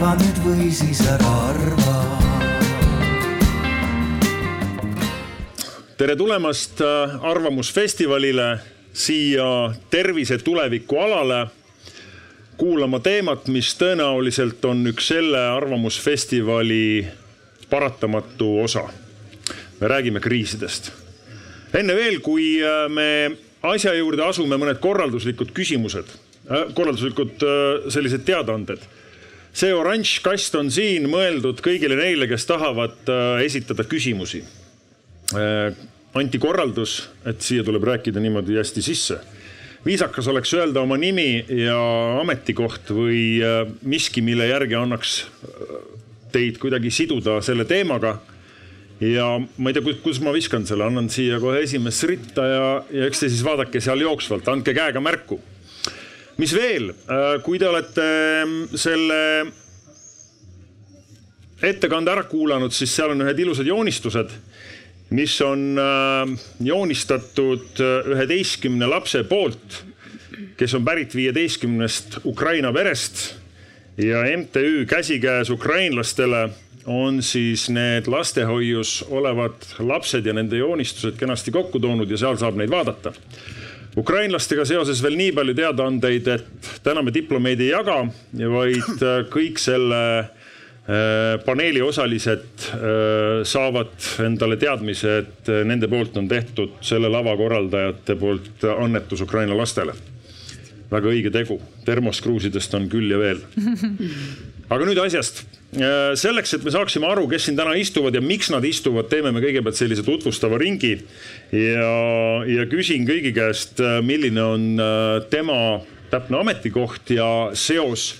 arva nüüd või siis ära arva. tere tulemast äh, Arvamusfestivalile siia tervise tuleviku alale kuulama teemat, mis tõenäoliselt on üks selle Arvamusfestivali paratamatu osa. me räägime kriisidest. enne veel, kui äh, me asja juurde asume, mõned korralduslikud küsimused, äh, korralduslikud sellised teadaanded see oranž kast on siin mõeldud kõigile neile, kes tahavad esitada küsimusi anti korraldus, et siia tuleb rääkida niimoodi hästi sisse. viisakas oleks öelda oma nimi ja ametikoht või äh, miski, mille järgi annaks äh, teid kuidagi siduda selle teemaga. ja ma ei tea, kuidas ma viskan selle, annan siia kohe esimesse ritta ja, ja eks te siis vaadake seal jooksvalt, andke käega märku. Mis veel, äh, kui te olete mm, selle ettekande ära kuulanud, siis seal on ühed ilusad joonistused mis on äh, joonistatud äh, üheteistkümne lapse poolt, kes on pärit viieteistkümnest Ukraina perest ja MTÜ Käsikäes ukrainlastele on siis need lastehoius olevad lapsed ja nende joonistused kenasti kokku toonud ja seal saab neid vaadata. Ukrainlastega seoses veel nii palju teadaandeid, et täna me diplomeid ei jaga, vaid äh, kõik selle Äh, paneeli osalised äh, saavad endale teadmise, et nende poolt on tehtud selle lava korraldajate poolt annetus Ukraina lastele. väga õige tegu, termoskruusidest on küll ja veel. aga nüüd asjast. Selleks, et me saaksime aru, kes siin täna istuvad ja miks nad istuvad, teeme me kõigepealt sellise tutvustava ringi. ja, ja küsin kõigi käest, milline on tema täpne ametikoht ja seos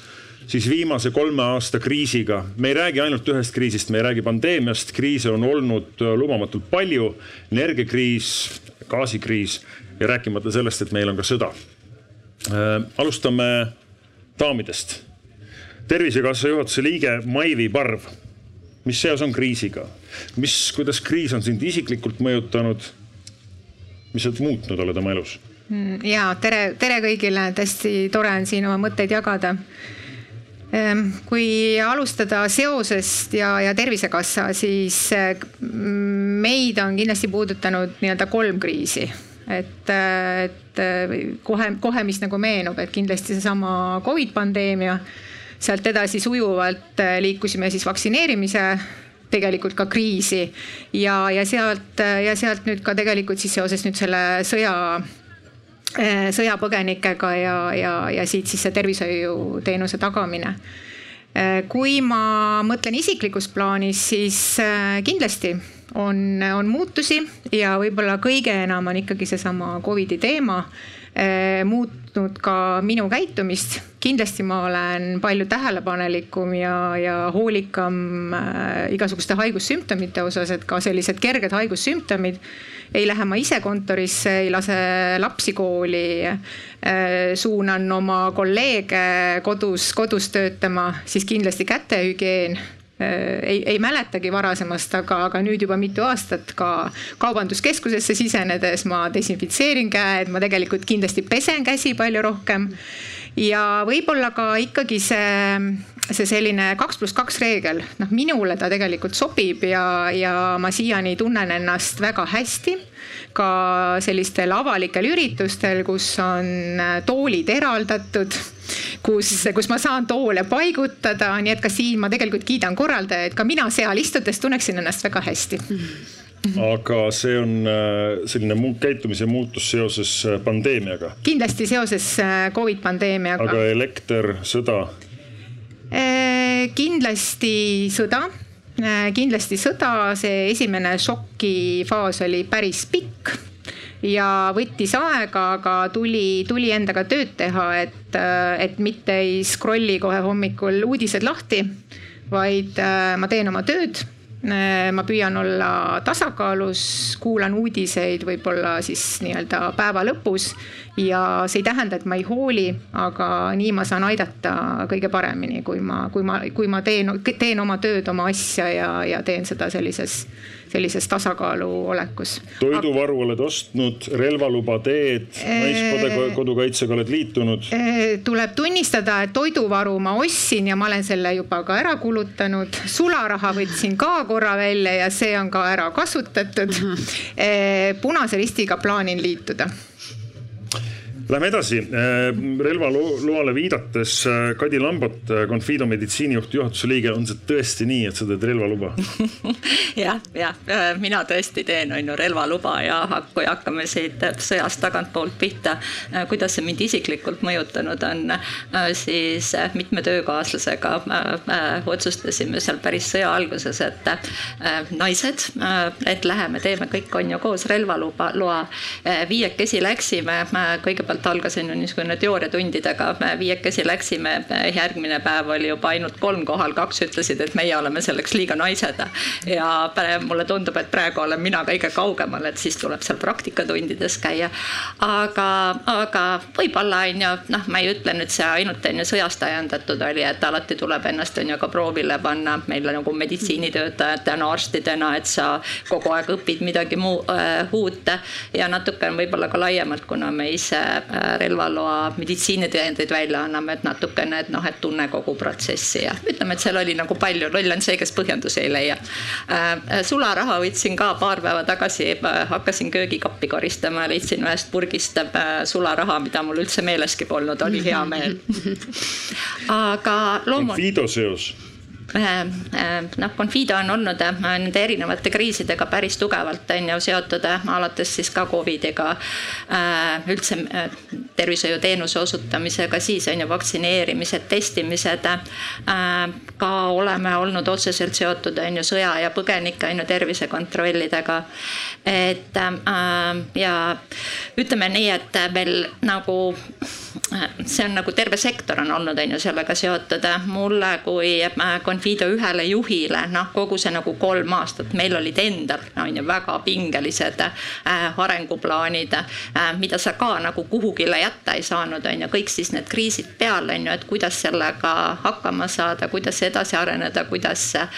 siis viimase kolme aasta kriisiga. me ei räägi ainult ühest kriisist, me ei räägi pandeemiast, kriise on olnud äh, lubamatult palju. energiakriis, gaasikriis ja rääkimata sellest, et meil on ka sõda. Äh, alustame daamidest. Tervisekassa juhatuse liige Maivi Parv. mis seos on kriisiga, mis, kuidas kriis on sind isiklikult mõjutanud? mis sa muutnud oled oma elus? Mm, ja tere, tere kõigile, hästi tore on siin oma mõtteid jagada Ehm, kui alustada seosest ja, ja Tervisekassa, siis eh, meid on kindlasti puudutanud nii-öelda kolm kriisi. et, et kohe, kohe, mis nagu meenub, et kindlasti seesama Covid pandeemia. Sealt edasi sujuvalt eh, liikusime siis vaktsineerimise tegelikult ka kriisi ja, ja sealt ja sealt nüüd ka tegelikult siis seoses nüüd selle sõja Äh, sõjapõgenikega ja, ja, ja siit siis see tervishoiuteenuse tagamine. Äh, kui ma mõtlen isiklikus plaanis, siis äh, kindlasti on, on muutusi ja võib-olla kõige enam on ikkagi seesama Covidi teema muutnud ka minu käitumist. kindlasti ma olen palju tähelepanelikum ja, ja hoolikam igasuguste haigussümptomite osas, et ka sellised kerged haigussümptomid ei lähe ma ise kontorisse, ei lase lapsi kooli. Äh, suunan oma kolleege kodus, kodus töötama, siis kindlasti kätehügieen äh, ei, ei mäletagi varasemast, aga, aga nüüd juba mitu aastat ka kaubanduskeskusesse sisenedes ma desinfitseerin käed, ma tegelikult kindlasti pesen käsi palju rohkem. ja võib-olla ka ikkagi see see selline kaks pluss kaks reegel, noh minule ta tegelikult sobib ja, ja ma siiani tunnen ennast väga hästi ka sellistel avalikel üritustel, kus on äh, toolid eraldatud, kus, kus ma saan toole paigutada, nii et ka siin ma tegelikult kiidan korraldajaid, ka mina seal istudes tunneksin ennast väga hästi aga see on äh, selline käitumise muutus seoses äh, pandeemiaga? kindlasti seoses Covid pandeemiaga. aga elekter, sõda? Kindlasti sõda, kindlasti sõda, see esimene šokifaas oli päris pikk ja võttis aega, aga tuli, tuli endaga tööd teha, et, äh, et mitte ei scroll'i kohe hommikul uudised lahti, vaid ma teen oma tööd ma püüan olla tasakaalus, kuulan uudiseid võib-olla siis nii-öelda päeva lõpus ja see ei tähenda, et ma ei hooli, aga nii ma saan aidata kõige paremini, kui ma, kui ma, kui ma teen, teen oma tööd, oma asja ja, ja teen seda sellises, sellises tasakaalu olekus. toiduvaru oled ostnud, relvaluba teed, naiskodukaitsega oled liitunud? tuleb tunnistada, et toiduvaru ma ostsin ja ma olen selle juba ka ära kulutanud. sularaha võtsin ka korra välja ja see on ka ära kasutatud. punase ristiga plaanin liituda Lähme edasi, äh, relvaloale viidates äh, Kadi Lambot, äh, Confido meditsiinijuht, juhatuse liige, on see tõesti nii, et sa teed relvaluba? jah, jah, mina tõesti teen, on ju, relvaluba ja kui hakkame siit sõjast tagantpoolt pihta, kuidas see mind isiklikult mõjutanud on, siis mitme töökaaslasega otsustasime seal päris sõja alguses, et naised, et läheme, teeme kõik on ju koos relvaluba, loa. viiekesi läksime, kõigepealt kõigepealt algas on ju niisugune teooriatundidega, me viiekesi läksime, järgmine päev oli juba ainult kolm kohal, kaks ütlesid, et meie oleme selleks liiga naised. ja mulle tundub, et praegu olen mina kõige kaugemal, et siis tuleb seal praktikatundides käia. aga, aga võib-olla on ju, noh, ma ei ütle nüüd see ainult on ju sõjast ajendatud oli, et alati tuleb ennast on ju ka proovile panna meile nagu meditsiinitöötajatena, arstidena, et sa kogu aeg õpid midagi muu äh, uut ja natuke on võib-olla ka laiemalt, kuna me ise relvaloa meditsiinitõendeid välja anname, et natukene, et noh, et tunne kogu protsessi ja ütleme, et seal oli nagu palju, loll on see, kes põhjendusi ei leia. Äh, sularaha võtsin ka paar päeva tagasi, äh, hakkasin köögikappi koristama, leidsin ühest purgist sularaha, mida mul üldse meeleski polnud, oli hea meel. aga loomulikult. Fido seos Äh, äh, noh, Confido on olnud äh, nende erinevate kriisidega päris tugevalt on ju seotud, alates siis ka Covidiga, üldse tervishoiuteenuse osutamisega, siis on ju vaktsineerimised, testimised. ka oleme olnud otseselt seotud on ju sõja ja põgenike on ju tervisekontrollidega. et ja ütleme nii, et veel nagu see on nagu terve sektor on olnud, on ju sellega seotud. mulle kui Confido ühele juhile, noh, kogu see nagu kolm aastat, meil olid endal, on ju, väga pingelised äh, arenguplaanid äh,, mida sa ka nagu kuhugile jätta ei saanud, on ju, kõik siis need kriisid peal, on ju, et kuidas sellega hakkama saada, kuidas edasi areneda, kuidas äh,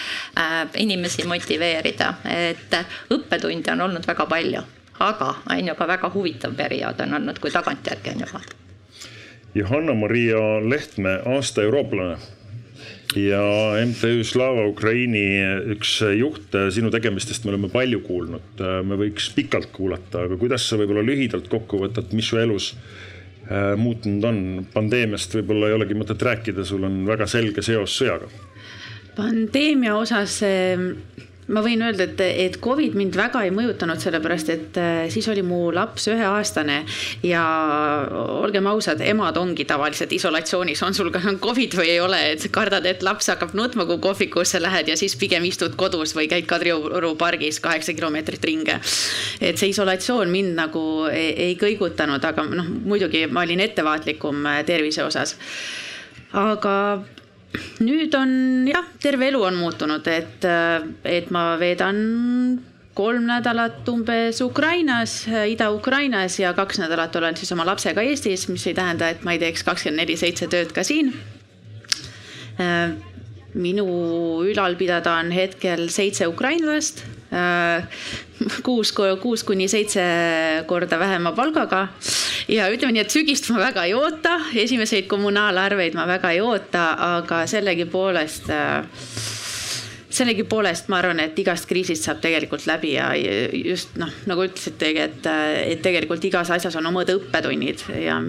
inimesi motiveerida, et õppetunde on olnud väga palju aga on ju ka väga huvitav periood on olnud, kui tagantjärgi on juba. Johanna-Maria Lehtme, aasta eurooplane. Ja MTÜ Slava Ukraini üks juht, sinu tegemistest me oleme palju kuulnud, me võiks pikalt kuulata, aga kuidas sa võib-olla lühidalt kokku võtad, mis su elus äh, muutunud on, pandeemiast võib-olla ei olegi mõtet rääkida, sul on väga selge seos sõjaga. pandeemia osas ma võin öelda, et, et Covid mind väga ei mõjutanud, sellepärast et äh, siis oli mu laps üheaastane ja olgem ausad, emad ongi tavaliselt isolatsioonis, on sul ka Covid või ei ole, et kardad, et laps hakkab nutma, kui kohvikusse lähed ja siis pigem istud kodus või käid Kadrioru pargis kaheksa kilomeetrit ringi. et see isolatsioon mind nagu ei, ei kõigutanud, aga noh, muidugi ma olin ettevaatlikum äh, tervise osas aga nüüd on jah, terve elu on muutunud, et, et ma veedan kolm nädalat umbes Ukrainas, Ida-Ukrainas ja kaks nädalat olen siis oma lapsega Eestis, mis ei tähenda, et ma ei teeks kakskümmend neli seitse tööd ka siin. minu ülal pidada on hetkel seitse ukrainlast, kuus, kuus kuni seitse korda vähema palgaga. Ja ütleme nii, et sügist ma väga ei oota, esimeseid kommunaalarveid ma väga ei oota, aga sellegipoolest äh, sellegipoolest ma arvan, et igast kriisist saab tegelikult läbi ja just noh, nagu ütlesitegi, et, et tegelikult igas asjas on omad õppetunnid ja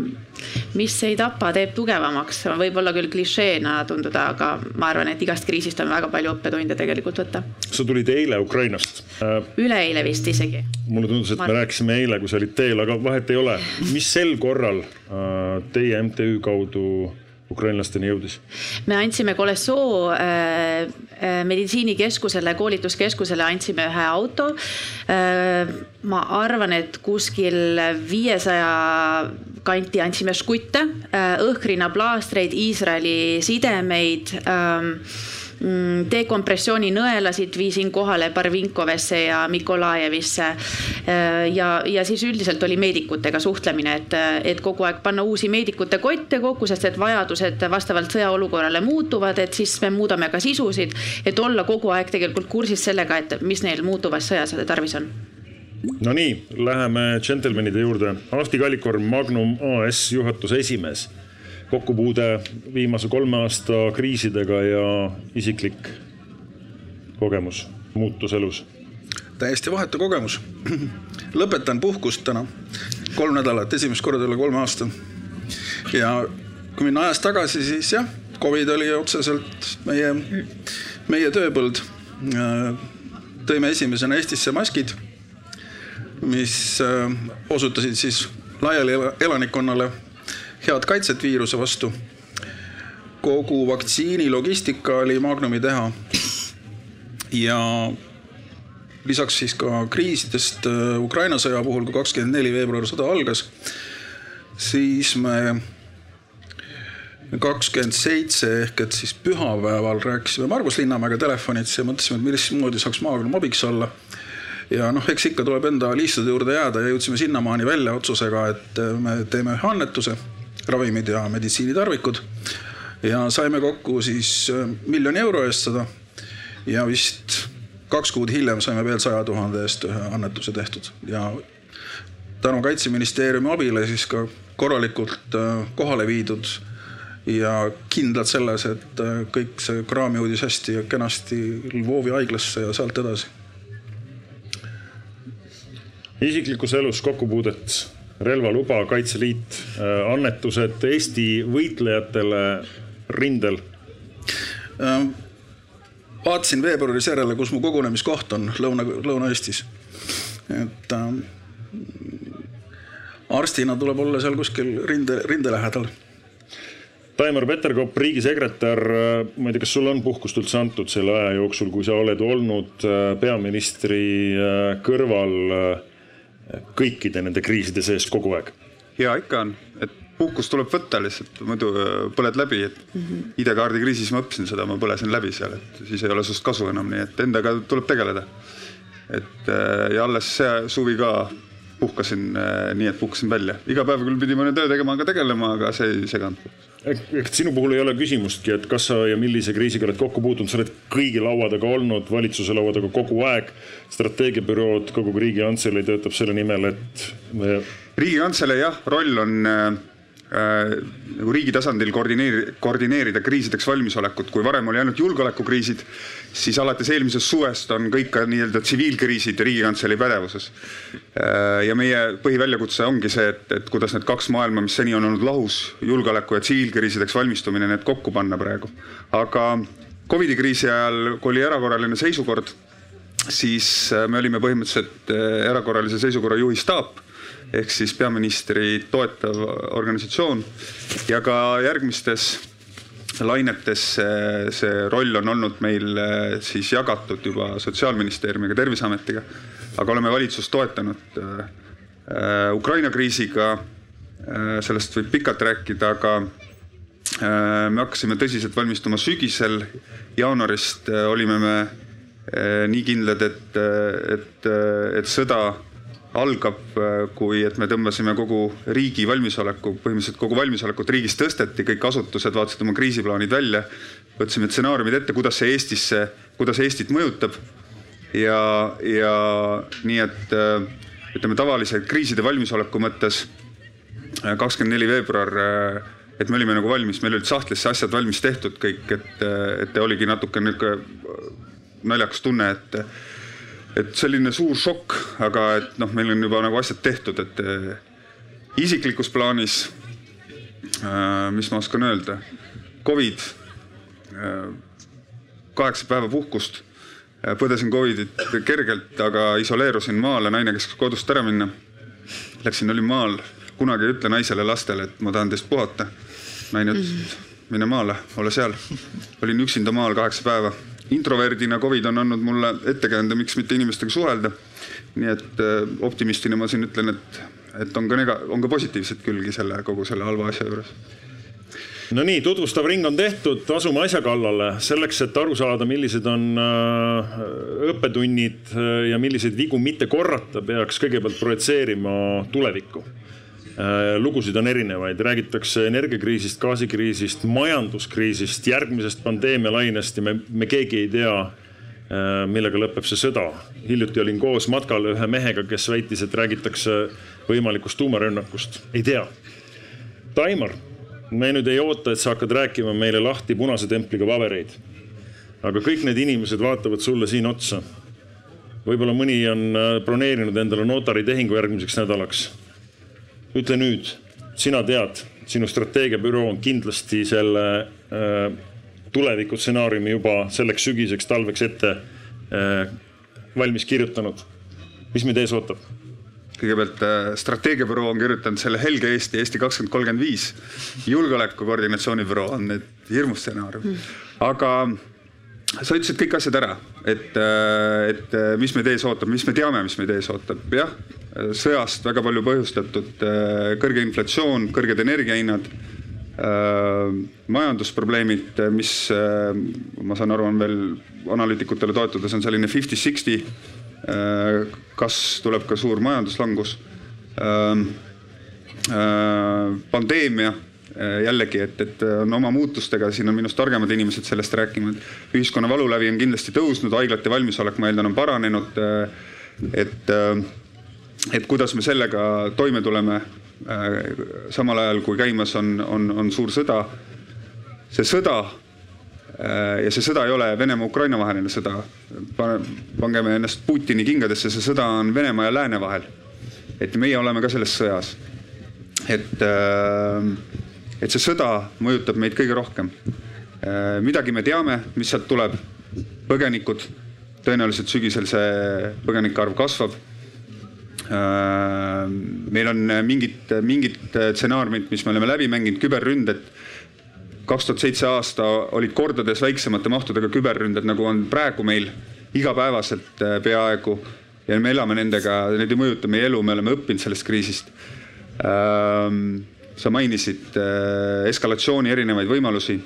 mis ei tapa, teeb tugevamaks, võib-olla küll klišeena tunduda, aga ma arvan, et igast kriisist on väga palju õppetunde tegelikult võtta. sa tulid eile Ukrainast. üleeile vist isegi. mulle tundus, et ma... me rääkisime eile, kui sa olid teel, aga vahet ei ole. mis sel korral äh, teie MTÜ kaudu ukrainlasteni jõudis? me andsime Kolesoo äh, äh, meditsiinikeskusele, koolituskeskusele andsime ühe auto äh,. ma arvan, et kuskil viiesaja kanti andsime žgutte äh,, õhkrinaplaastreid, Iisraeli sidemeid äh, dekompressiooninõelasid viisin kohale Barvinkovesse ja Mikolajevisse. ja, ja siis üldiselt oli meedikutega suhtlemine, et, et kogu aeg panna uusi meedikute kotte kokku, sest et vajadused vastavalt sõjaolukorrale muutuvad, et siis me muudame ka sisusid, et olla kogu aeg tegelikult kursis sellega, et mis neil muutuvas sõjas tarvis on Nonii, läheme džentelmenide juurde. Ahti Kallikorn, Magnum AS juhatuse esimees. Kokkupuude viimase kolme aasta kriisidega ja isiklik kogemus, muutus elus? täiesti vahetu kogemus. lõpetan puhkust täna, kolm nädalat, esimest korda üle kolme aasta. ja kui minna ajas tagasi, siis jah, Covid oli otseselt meie, meie tööpõld. tõime esimesena Eestisse maskid mis äh, osutasid siis laiali elanikkonnale head kaitset viiruse vastu. kogu vaktsiini logistika oli Magnumi teha. ja lisaks siis ka kriisidest äh, Ukraina sõja puhul, kui kakskümmend neli veebruar sõda algas, siis me kakskümmend seitse ehk et siis pühapäeval rääkisime Margus Linnamäega telefonitsi ja mõtlesime, et mismoodi saaks Magnum abiks olla ja noh, eks ikka tuleb enda liistude juurde jääda ja jõudsime sinnamaani välja otsusega, et äh, me teeme ühe annetuse, ravimid ja meditsiinitarvikud. ja saime kokku siis äh, miljoni euro eest seda. Ja vist kaks kuud hiljem saime veel saja tuhande eest ühe annetuse tehtud. Ja tänu kaitseministeeriumi abile siis ka korralikult äh, kohale viidud ja kindlad selles, et kõik see kraam jõudis hästi ja kenasti Lvovi haiglasse ja sealt edasi. Isiklikus elus kokkupuudet, relvaluba, Kaitseliit, äh, annetused Eesti võitlejatele rindel? Ähm, vaatasin veebruaris järele, kus mu kogunemiskoht on Lõuna, Lõuna-Eestis. et äh, arstina tuleb olla seal kuskil rinde, rinde lähedal Taimar Peterkop, riigisekretär, äh, ma ei tea, kas sulle on puhkust üldse antud selle aja jooksul, kui sa oled olnud äh, peaministri kõrval kõikide nende kriiside sees kogu aeg? ja ikka on, et puhkust tuleb võtta lihtsalt, muidu äh, põled läbi, et mm -hmm. ID-kaardi kriisis ma õppisin seda, ma põlesin läbi seal, et siis ei ole sinust kasu enam, nii et endaga tuleb tegeleda. et äh, ja alles see suvi ka puhkasin äh, nii, et puhkasin välja, iga päev küll pidi mõne töö tegema, aga tegelema, aga see ei seganud ehk sinu puhul ei ole küsimustki, et kas sa ja millise kriisiga oled kokku puutunud, sa oled kõigi laua taga olnud, valitsuse laua taga kogu aeg. Strateegiabürood, kogu Riigikantselei töötab selle nimel, et me. riigikantselei jah, roll on äh, äh, nagu riigi tasandil koordineerida, koordineerida kriisideks valmisolekut, kui varem oli ainult julgeolekukriisid, siis alates eelmisest suvest on kõik ka nii-öelda tsiviilkriisid Riigikantselei pädevuses. Äh, ja meie põhiväljakutse ongi see, et, et kuidas need kaks maailma, mis seni on olnud lahus, julgeoleku ja tsiviilkriisideks valmistumine, need kokku panna praegu. aga Covidi kriisi ajal, kui oli erakorraline seisukord, siis äh, me olime põhimõtteliselt äh, erakorralise seisukorra juhi staap ehk siis peaministri toetav organisatsioon ja ka järgmistes lainetes see roll on olnud meil siis jagatud juba Sotsiaalministeeriumiga, Terviseametiga. aga oleme valitsust toetanud äh, Ukraina kriisiga äh,. sellest võib pikalt rääkida, aga äh, me hakkasime tõsiselt valmistuma sügisel. jaanuarist olime me nii kindlad, et, et, et sõda algab, äh, kui et me tõmbasime kogu riigi valmisoleku, põhimõtteliselt kogu valmisolekut riigis tõsteti, kõik asutused vaatasid oma kriisiplaanid välja. võtsime stsenaariumid ette, kuidas see Eestisse, kuidas Eestit mõjutab. ja, ja nii, et äh, ütleme tavalise kriiside valmisoleku mõttes äh, kakskümmend neli veebruar et me olime nagu valmis, meil olid sahtlisse asjad valmis tehtud kõik, et, et oligi natuke nihuke naljakas tunne, et et selline suur šokk, aga et noh, meil on juba nagu asjad tehtud, et eh, isiklikus plaanis äh,, mis ma oskan öelda, Covid äh,, kaheksa päeva puhkust äh,, põdesin Covidit kergelt, aga isoleerusin maale, naine käskis kodust ära minna. Läksin, olin maal, kunagi ei ütle naisele, lastele, et ma tahan teist puhata. naine ütles, et mine maale, ole seal. olin üksinda maal kaheksa päeva introverdina Covid on andnud mulle ettekäände, miks mitte inimestega suhelda. nii et äh, optimistina ma siin ütlen, et, et on ka nega-, on ka positiivseid külgi selle kogu selle halva asja juures no nii, tutvustav ring on tehtud, asume asja kallale selleks, et aru saada, millised on äh, õppetunnid äh, ja milliseid vigu mitte korrata, peaks kõigepealt projitseerima tulevikku. Äh, lugusid on erinevaid, räägitakse energiakriisist, gaasikriisist, majanduskriisist, järgmisest pandeemialainest ja me, me keegi ei tea, millega lõpeb see sõda. hiljuti olin koos matkal ühe mehega, kes väitis, et räägitakse võimalikust tuumarünnakust, ei tea. Taimar me nüüd ei oota, et sa hakkad rääkima meile lahti punase templiga pabereid. aga kõik need inimesed vaatavad sulle siin otsa. võib-olla mõni on äh, broneerinud endale notaritehingu järgmiseks nädalaks. Ütle nüüd, sina tead, sinu strateegiabüroo on kindlasti selle äh, tulevikustsenaariumi juba selleks sügiseks, talveks ette äh, valmis kirjutanud. mis meid ees ootab? kõigepealt äh, strateegiabüroo on kirjutanud selle Helge Eesti, Eesti kakskümmend kolmkümmend viis. julgeoleku koordinatsioonibüroo on nüüd hirmus stsenaarium, aga sa ütlesid kõik asjad ära, et, äh, et äh, mis meid ees ootab, mis me teame, mis meid ees ootab, jah. Sõjast väga palju põhjustatud kõrge inflatsioon, kõrged energiahinnad majandusprobleemid, mis ma saan aru, on veel analüütikutele toetudes on selline fifty-sixty Äh, kas tuleb ka suur majanduslangus? Ähm, äh, pandeemia äh, jällegi, et, et on oma muutustega, siin on minust targemad inimesed sellest rääkinud. ühiskonna valulävi on kindlasti tõusnud, haiglate valmisolek, ma eeldan, on paranenud. et, et kuidas me sellega toime tuleme, samal ajal kui käimas on, on, on suur sõda. see sõda Äh, ja see sõda ei ole Venemaa-Ukraina vaheline sõda. pangeme ennast Putini kingadesse, see sõda on Venemaa ja Lääne vahel. et meie oleme ka selles sõjas. et, äh, et see sõda mõjutab meid kõige rohkem. Äh, midagi me teame, mis sealt tuleb. põgenikud, tõenäoliselt sügisel see põgenike arv kasvab meil on mingid, mingid stsenaariumid, mis me oleme läbi mänginud, küberründed kaks tuhat seitse aasta olid kordades väiksemate mahtudega küberründed, nagu on praegu meil igapäevaselt äh, peaaegu. ja me elame nendega, need ei mõjuta meie elu, me oleme õppinud sellest kriisist. Ähm, sa mainisid äh, eskalatsiooni erinevaid võimalusi.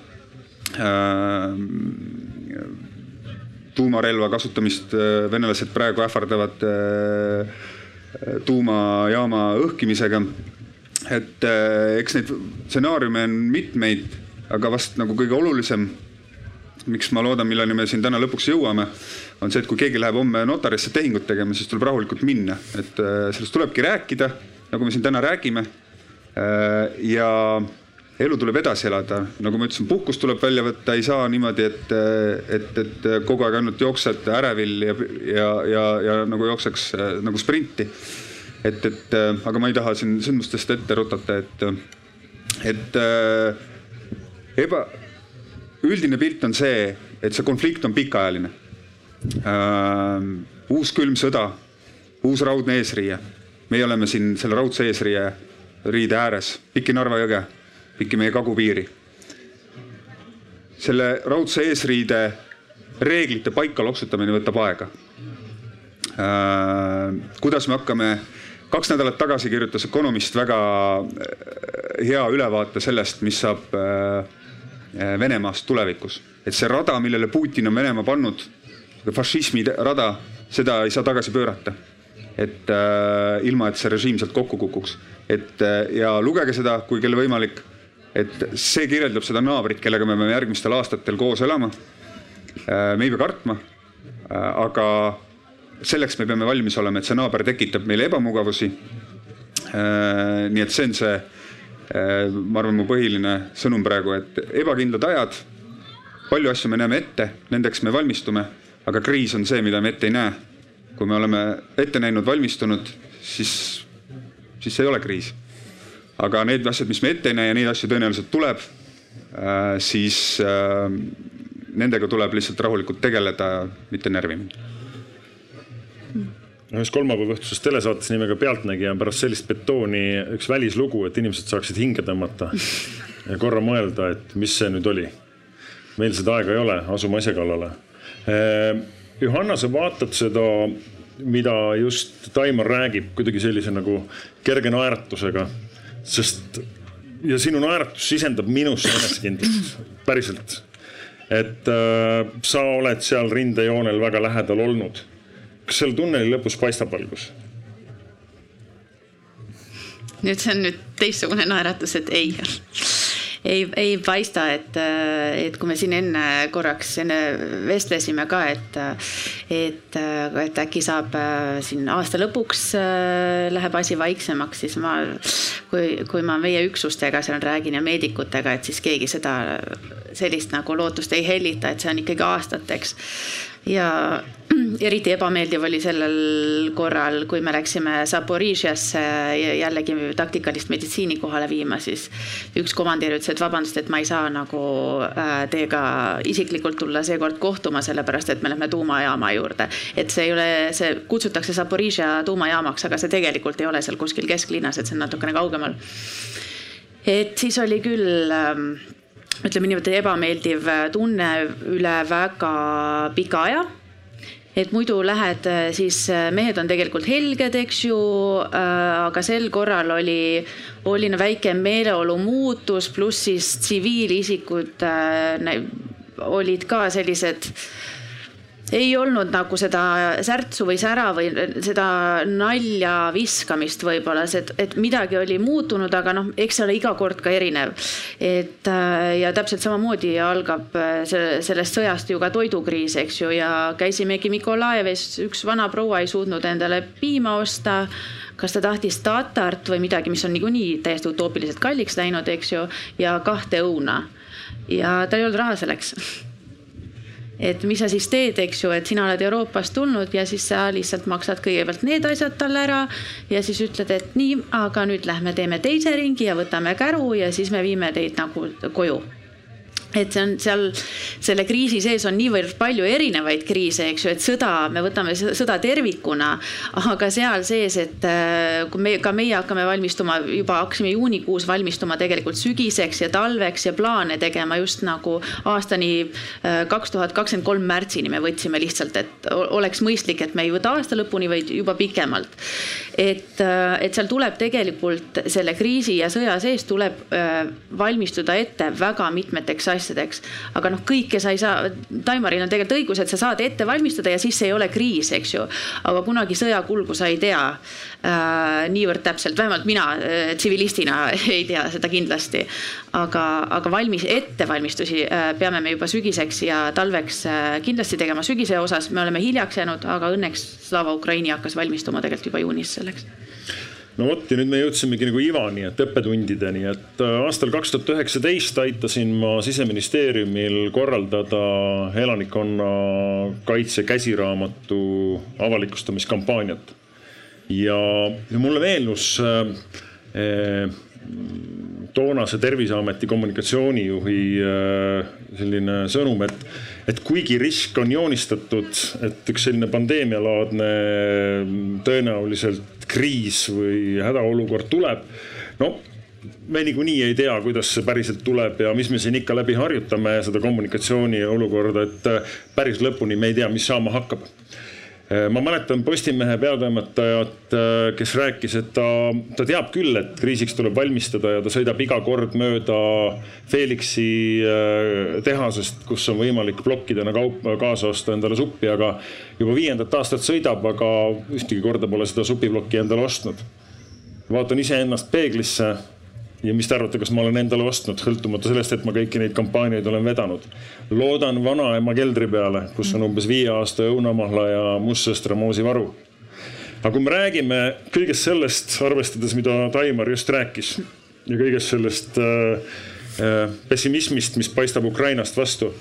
Ähm, tuumarelva kasutamist, äh, venelased praegu ähvardavad tuumajaama õhkimisega. et eks neid stsenaariume on mitmeid aga vast nagu kõige olulisem, miks ma loodan, milleni me siin täna lõpuks jõuame, on see, et kui keegi läheb homme notarisse tehingut tegema, siis tuleb rahulikult minna, et äh, sellest tulebki rääkida, nagu me siin täna räägime. Äh, ja elu tuleb edasi elada, nagu ma ütlesin, puhkust tuleb välja võtta, ei saa niimoodi, et, et, et kogu aeg ainult jooksed ärevil ja, ja, ja, ja nagu jookseks nagu sprinti. et, et aga ma ei taha siin sündmustest ette rutata, et, et eba, üldine pilt on see, et see konflikt on pikaajaline äh,. uus külm sõda, uus raudne eesriie. meie oleme siin selle raudse eesriie riide ääres, piki Narva jõge, piki meie kagupiiri. selle raudse eesriide reeglite paika loksutamine võtab aega äh,. kuidas me hakkame kaks nädalat tagasi kirjutas Economist väga äh, hea ülevaate sellest, mis saab Äh, Venemaast tulevikus. et see rada, millele Putin on Venemaa pannud, fašismi rada, seda ei saa tagasi pöörata. et äh, ilma, et see režiim sealt kokku kukuks. et äh, ja lugege seda, kui kellel võimalik. Et see kirjeldab seda naabrit, kellega me peame järgmistel aastatel koos elama äh,. me ei pea kartma äh,, aga selleks me peame valmis olema, et see naaber tekitab meile ebamugavusi äh,. nii et see on see ma arvan, mu põhiline sõnum praegu, et ebakindlad ajad, palju asju me näeme ette, nendeks me valmistume, aga kriis on see, mida me ette ei näe. kui me oleme ette näinud, valmistunud, siis, siis ei ole kriis. Aga need asjad, mis me ette ei näe ja neid asju tõenäoliselt tuleb, äh, siis äh, nendega tuleb lihtsalt rahulikult tegeleda, mitte närvi minna ühes kolmapäeva õhtuses telesaates nimega Pealtnägija on pärast sellist betooni üks välislugu, et inimesed saaksid hinge tõmmata ja korra mõelda, et mis see nüüd oli. meil seda aega ei ole, asume asja kallale. Ehm, Johanna, sa vaatad seda, mida just Taimar räägib, kuidagi sellise nagu kerge naeratusega, sest ja sinu naeratus sisendab minusse enesekindlust, päriselt. et äh, sa oled seal rindejoonel väga lähedal olnud. kas seal tunneli lõpus paistab valgus? nüüd see on nüüd teistsugune naeratus, et ei ei, ei paista, et, et kui me siin enne korraks enne vestlesime ka, et, et, et äkki saab siin aasta lõpuks läheb asi vaiksemaks, siis ma, kui, kui ma meie üksustega seal räägin ja meedikutega, et siis keegi seda, sellist nagu lootust ei hellita, et see on ikkagi aastateks ja eriti ebameeldiv oli sellel korral, kui me läksime Zaporižjasse jällegi taktikalist meditsiini kohale viima, siis üks komandir ütles, et vabandust, et ma ei saa nagu äh, teiega isiklikult tulla seekord kohtuma, sellepärast et me lähme tuumajaama juurde. et see ei ole, see kutsutakse Zaporižja tuumajaamaks, aga see tegelikult ei ole seal kuskil kesklinnas, et see on natukene kaugemal. et siis oli küll ähm, ütleme niimoodi ebameeldiv tunne üle väga pika aja. Et muidu lähed, siis mehed on tegelikult helged, eks ju, aga sel korral oli, oli väike meeleolu muutus, pluss siis tsiviilisikud olid ka sellised ei olnud nagu seda särtsu või sära või seda nalja viskamist võib-olla, et, et midagi oli muutunud, aga noh, eks see ole iga kord ka erinev. et äh, ja täpselt samamoodi algab äh, sellest sõjast ju ka toidukriis, eks ju, ja käisimegi Mikolajevis, üks vana proua ei suutnud endale piima osta kas ta tahtis tatart või midagi, mis on niikuinii täiesti utoopiliselt kalliks läinud, eks ju, ja kahte õuna. ja tal ei olnud raha selleks et mis sa siis teed, eks ju, et sina oled Euroopast tulnud ja siis sa lihtsalt maksad kõigepealt need asjad talle ära ja siis ütled, et nii, aga nüüd lähme teeme teise ringi ja võtame käru ja siis me viime teid nagu koju et see on seal selle kriisi sees on niivõrd palju erinevaid kriise, eks ju, et sõda, me võtame sõda tervikuna, aga seal sees, et äh, kui me ka meie hakkame valmistuma, juba hakkasime juunikuus valmistuma tegelikult sügiseks ja talveks ja plaane tegema just nagu aastani äh, kaks tuhat kakskümmend kolm märtsini me võtsime lihtsalt, et oleks mõistlik, et me ei võta aasta lõpuni, vaid juba pikemalt. Et, äh, et seal tuleb tegelikult selle kriisi ja sõja sees tuleb valmistuda ette väga mitmeteks asjadeks aga noh, kõike sa ei saa, Taimaril on tegelikult õigus, et sa saad ette valmistada ja siis ei ole kriis, eks ju. aga kunagi sõja kulgu sa ei tea äh, niivõrd täpselt, vähemalt mina äh, tsivilistina ei tea seda kindlasti. aga, aga valmis, ettevalmistusi äh, peame me juba sügiseks ja talveks äh, kindlasti tegema. sügise osas me oleme hiljaks jäänud, aga õnneks Slava Ukraini hakkas valmistuma tegelikult juba juunis selleks no vot ja nüüd me jõudsimegi nagu ivani, et õppetundideni, et äh, aastal kaks tuhat üheksateist aitasin ma siseministeeriumil korraldada elanikkonna kaitse käsiraamatu avalikustamiskampaaniat. ja, mulle meenus äh, toonase Terviseameti kommunikatsioonijuhi äh, selline sõnum, et, et kuigi risk on joonistatud, et üks selline pandeemialaadne tõenäoliselt kriis või hädaolukord tuleb. no me niikuinii ei tea, kuidas see päriselt tuleb ja mis me siin ikka läbi harjutame seda kommunikatsiooni olukorda, et päris lõpuni me ei tea, mis saama hakkab ma mäletan Postimehe peatoimetajat, äh, kes rääkis, et ta, ta teab küll, et kriisiks tuleb valmistada ja ta sõidab iga kord mööda Felixi äh, tehasest, kus on võimalik plokkidena kaup kaasa osta endale suppi, aga juba viiendat aastat sõidab, aga ühtegi korda pole seda supiplokki endale ostnud. vaatan iseennast peeglisse ja mis te arvate, kas ma olen endale ostnud, sõltumata sellest, et ma kõiki neid kampaaniaid olen vedanud. loodan vanaema keldri peale, kus on umbes viie aasta õunamahla ja mustsõstramoosi varu. aga kui me räägime kõigest sellest, arvestades, mida Taimar just rääkis ja kõigest sellest äh, äh, pessimismist, mis paistab Ukrainast vastu.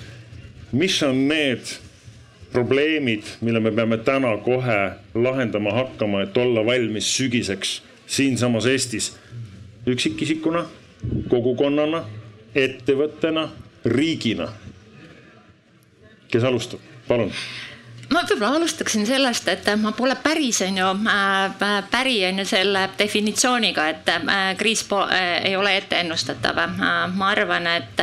mis on need probleemid, mille me peame täna kohe lahendama hakkama, et olla valmis sügiseks siinsamas Eestis üksikisikuna, kogukonnana, ettevõttena, riigina. kes alustab, palun ma võib-olla alustaksin sellest, et ma pole päris on ju äh, päri on ju selle definitsiooniga, et äh, kriis äh, ei ole etteennustatav. ma arvan, et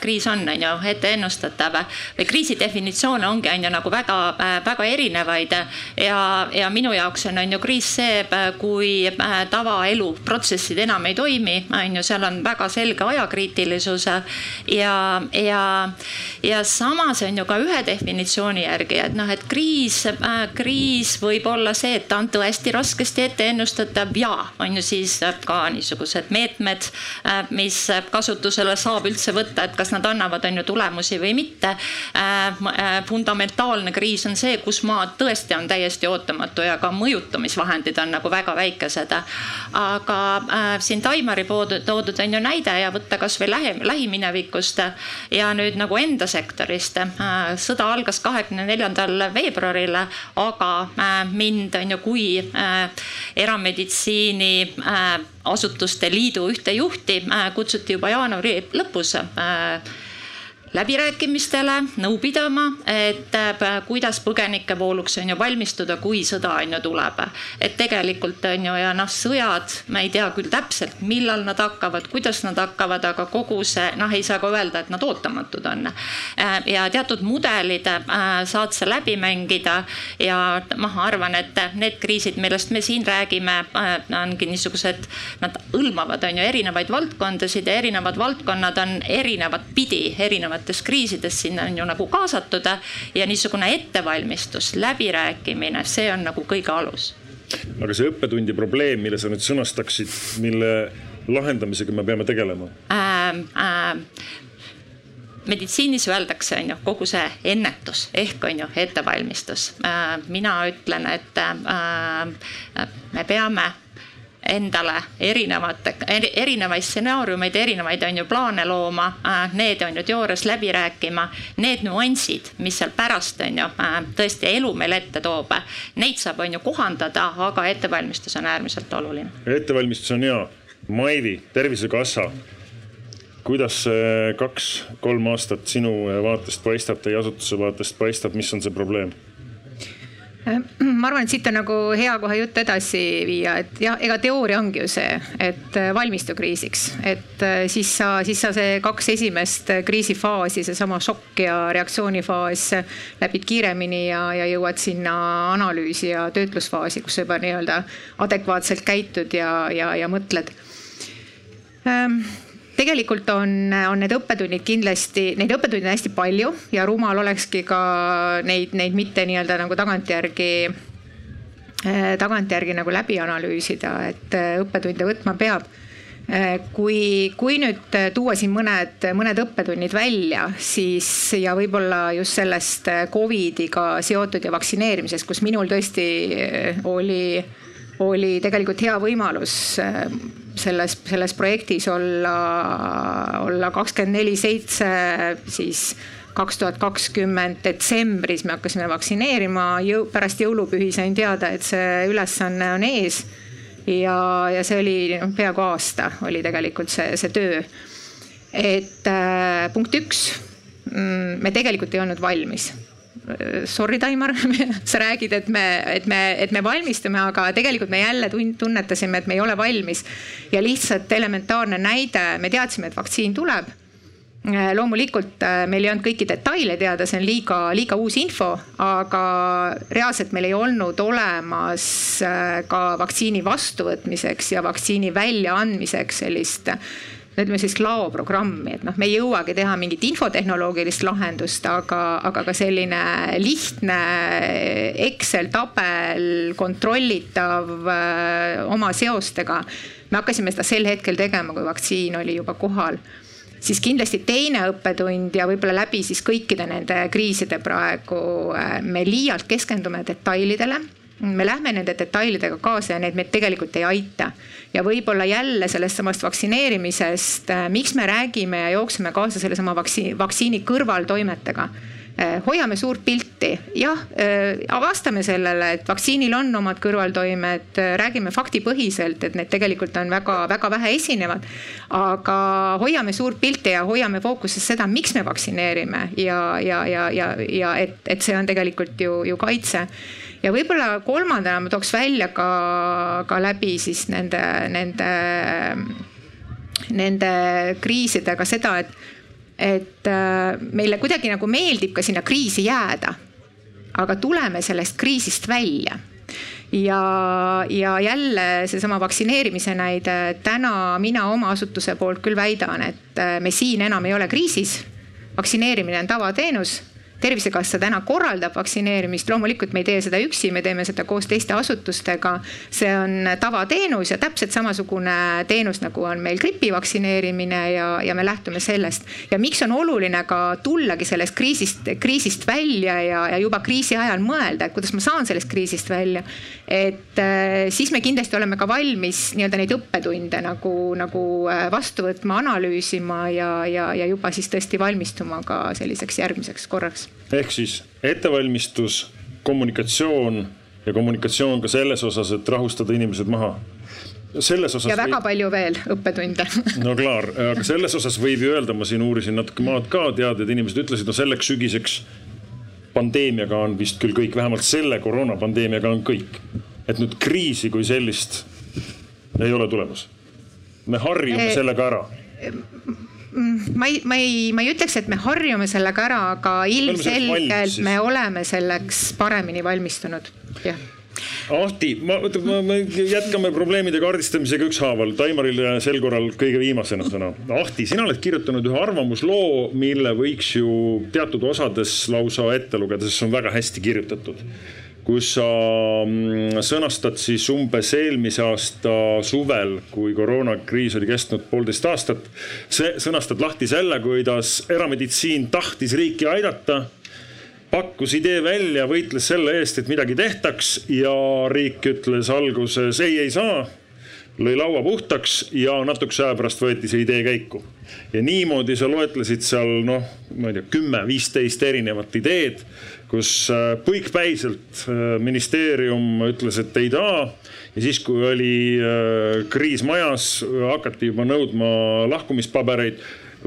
kriis on on ju etteennustatav. Või kriisi definitsioone ongi on ju nagu väga-väga erinevaid. Ja, ja minu jaoks on on ju kriis see, kui tavaelu protsessid enam ei toimi, on ju, seal on väga selge ajakriitilisus. Ja, ja, ja samas on ju ka ühe definitsiooni järgi, et noh, et kriis äh,, kriis võib olla see, et ta on tõesti raskesti ette ennustatav ja on ju siis ka niisugused meetmed, äh, mis kasutusele saab üldse võtta, et kas nad annavad, on ju tulemusi või mitte äh,. äh fundamentaalne kriis on see, kus maa tõesti on täiesti ootamatu ja ka mõjutamisvahendid on nagu väga väikesed. aga äh, siin Taimari toodud on ju näide ja võtta kasvõi lähi, lähiminevikust ja nüüd nagu enda sektorist. Äh, sõda algas kahekümne neljandal veebruaril, aga äh, mind on ju kui äh, erameditsiini asutuste liidu ühte juhti kutsuti juba jaanuari lõpus läbirääkimistele, nõu pidama, et äh, kuidas põgenikevooluks on ju valmistuda, kui sõda on ju tuleb. et tegelikult on ju ja noh, sõjad, me ei tea küll täpselt, millal nad hakkavad, kuidas nad hakkavad, aga kogu see noh, ei saa ka öelda, et nad ootamatud on. Äh, ja teatud mudelid äh, saad sa läbi mängida ja ma arvan, et need kriisid, millest me siin räägime, ongi niisugused, nad hõlmavad on ju erinevaid valdkondasid ja erinevad valdkonnad on erinevat pidi erinevad erinevates kriisides sinna on ju nagu kaasatud ja niisugune ettevalmistus, läbirääkimine, see on nagu kõige alus. aga see õppetundi probleem, mille sa nüüd sõnastaksid, mille lahendamisega me peame tegelema ähm,? Ähm, meditsiinis öeldakse, on ju, kogu see ennetus ehk on ju ettevalmistus. Äh, mina ütlen, et äh, me peame endale erinevate, erinevaid stsenaariumeid, erinevaid on ju plaane looma, äh, need on ju teoorias läbi rääkima. Need nüansid, mis seal pärast on ju äh, tõesti elu meile ette toob, neid saab, on ju kohandada, aga ettevalmistus on äärmiselt oluline. ettevalmistus on hea. Maivi, Tervisekassa kuidas see kaks-kolm aastat sinu vaatest paistab, teie asutuse vaatest paistab, mis on see probleem? Äh, ma arvan, et siit on nagu hea kohe jutt edasi viia, et jah, ega teooria ongi ju see, et äh, valmistu kriisiks, et äh, siis sa, siis sa see kaks esimest kriisifaasi, seesama šokk ja reaktsioonifaas läbid kiiremini ja, ja jõuad sinna analüüsi ja töötlusfaasi, kus sa juba nii-öelda adekvaatselt käitud ja, ja, ja mõtled. Ähm, tegelikult on, on need õppetunnid kindlasti, neid õppetunde on hästi palju ja rumal olekski ka neid, neid mitte nii-öelda nagu tagantjärgi tagantjärgi nagu läbi analüüsida, et eh, õppetunde võtma peab. Eh, kui, kui nüüd tuua siin mõned, mõned õppetunnid välja, siis ja võib-olla just sellest Covidiga seotud ja vaktsineerimisest, kus minul tõesti oli, oli tegelikult hea võimalus selles, selles projektis olla, olla kakskümmend neli seitse, siis kaks tuhat kakskümmend detsembris me hakkasime vaktsineerima, jõu-, pärast jõulupühi sain teada, et see ülesanne on ees. ja, ja see oli noh, peaaegu aasta oli tegelikult see, see töö. et äh, punkt üks, mm, me tegelikult ei olnud valmis sorry, Taimar sa räägid, et me, et me, et me valmistume, aga tegelikult me jälle tunnetasime, et me ei ole valmis. ja lihtsalt elementaarne näide, me teadsime, et vaktsiin tuleb loomulikult äh, meil ei olnud kõiki detaile teada, see on liiga, liiga uus info, aga reaalselt meil ei olnud olemas äh, ka vaktsiini vastuvõtmiseks ja vaktsiini väljaandmiseks sellist ütleme siis laoprogrammi, et noh, me ei jõuagi teha mingit infotehnoloogilist lahendust, aga, aga ka selline lihtne Excel tabel, kontrollitav äh, oma seostega. me hakkasime seda sel hetkel tegema, kui vaktsiin oli juba kohal siis kindlasti teine õppetund ja võib-olla läbi siis kõikide nende kriiside praegu äh, me liialt keskendume detailidele me lähme nende detailidega kaasa ja need meid tegelikult ei aita. ja võib-olla jälle sellest samast vaktsineerimisest, äh, miks me räägime ja jookseme kaasa sellesama vaktsiini, vaktsiini kõrvaltoimetega hoiame suurt pilti, jah, äh, vastame sellele, et vaktsiinil on omad kõrvaltoimed, äh, räägime faktipõhiselt, et need tegelikult on väga-väga vähe esinevad. aga hoiame suurt pilti ja hoiame fookuses seda, miks me vaktsineerime ja, ja, ja, ja, ja et, et see on tegelikult ju, ju kaitse. Ja võib-olla kolmandana ma tooks välja ka, ka läbi siis nende, nende, nende kriisidega seda, et et äh, meile kuidagi nagu meeldib ka sinna kriisi jääda. aga tuleme sellest kriisist välja ja, ja jälle seesama vaktsineerimise näide, täna mina oma asutuse poolt küll väidan, et äh, me siin enam ei ole kriisis. vaktsineerimine on tavateenus tervisekassa täna korraldab vaktsineerimist, loomulikult me ei tee seda üksi, me teeme seda koos teiste asutustega. see on tavateenus ja täpselt samasugune teenus, nagu on meil gripi vaktsineerimine ja, ja me lähtume sellest. ja miks on oluline ka tullagi sellest kriisist, kriisist välja ja, ja juba kriisi ajal mõelda, et kuidas ma saan sellest kriisist välja. Et äh, siis me kindlasti oleme ka valmis nii-öelda neid õppetunde nagu, nagu äh, vastu võtma, analüüsima ja, ja, ja juba siis tõesti valmistuma ka selliseks järgmiseks korraks. Ehk siis ettevalmistus, kommunikatsioon ja kommunikatsioon ka selles osas, et rahustada inimesed maha. Selles osas. ja väga või... palju veel õppetunde. No klaar, aga selles osas võib ju öelda, ma siin uurisin natuke maad ka, tead, et inimesed ütlesid, no selleks sügiseks pandeemiaga on vist küll kõik, vähemalt selle koroonapandeemiaga on kõik. et nüüd kriisi kui sellist ei ole tulemas. me harjume sellega ära. Mm, ma ei, ma ei, ma ei ütleks, et me harjume sellega ära, aga ilmselgelt me oleme selleks paremini valmistunud, jah Ahti, ma, ma, me jätkame probleemide kaardistamisega ükshaaval. Taimarile sel korral kõige viimasena sõna. Ahti, sina oled kirjutanud ühe arvamusloo, mille võiks ju teatud osades lausa ette lugeda, sest see on väga hästi kirjutatud kus sa mm, sõnastad siis umbes eelmise aasta suvel, kui koroonakriis oli kestnud poolteist aastat. see sõnastad lahti selle, kuidas erameditsiin tahtis riiki aidata pakkus idee välja, võitles selle eest, et midagi tehtaks ja riik ütles alguses ei, ei saa lõi laua puhtaks ja natukese aja pärast võeti see idee käiku. ja niimoodi sa loetlesid seal noh, ma ei tea, kümme, viisteist erinevat ideed, kus äh, põikpäiselt äh, ministeerium ütles, et ei taha. ja siis, kui oli äh, kriis majas, hakati juba nõudma lahkumispabereid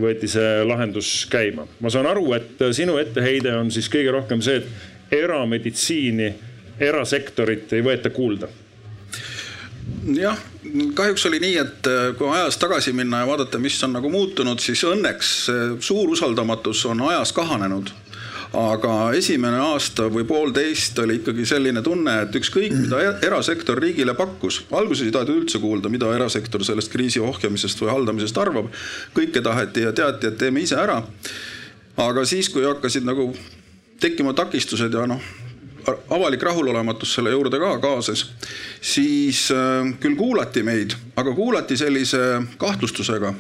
võeti see lahendus käima. ma saan aru, et sinu etteheide on siis kõige rohkem see, et erameditsiini, erasektorit ei võeta kuulda jah, kahjuks oli nii, et äh, kui ajas tagasi minna ja vaadata, mis on nagu muutunud, siis õnneks suur usaldamatus on ajas kahanenud aga esimene aasta või poolteist oli ikkagi selline tunne, et ükskõik mida e-, erasektor riigile pakkus, alguses ei tahetud üldse kuulda, mida erasektor sellest kriisi ohjamisest või haldamisest arvab. kõike taheti ja teati, et teeme ise ära. aga siis, kui hakkasid nagu tekkima takistused ja noh, avalik rahulolematus selle juurde ka kaasas, siis äh, küll kuulati meid, aga kuulati sellise kahtlustusega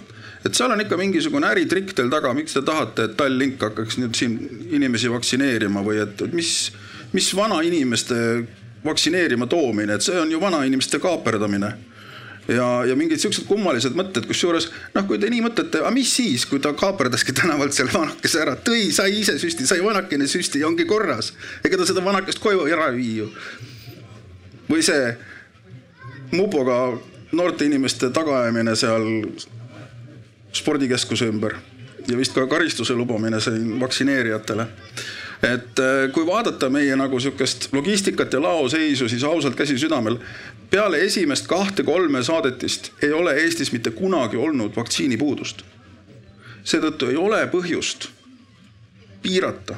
et seal on ikka mingisugune äritrikk teil taga, miks te tahate, et Tallink hakkaks nüüd siin inimesi vaktsineerima või et mis, mis vanainimeste vaktsineerima toomine, et see on ju vanainimeste kaaperdamine ja, ja mingid siuksed kummalised mõtted, kusjuures noh, kui te nii mõtlete, aga mis siis, kui ta kaaperdaski tänavalt selle vanakese ära, tõi, sai ise süsti, sai vanakene süsti ja ongi korras. ega ta seda vanakest koju ära ei vii ju. või see mupoga noorte inimeste tagaajamine seal spordikeskuse ümber ja vist ka karistuse lubamine siin vaktsineerijatele et äh, kui vaadata meie nagu sihukest logistikat ja laoseisu, siis ausalt käsi südamel. peale esimest kahte-kolme saadetist ei ole Eestis mitte kunagi olnud vaktsiinipuudust. seetõttu ei ole põhjust piirata.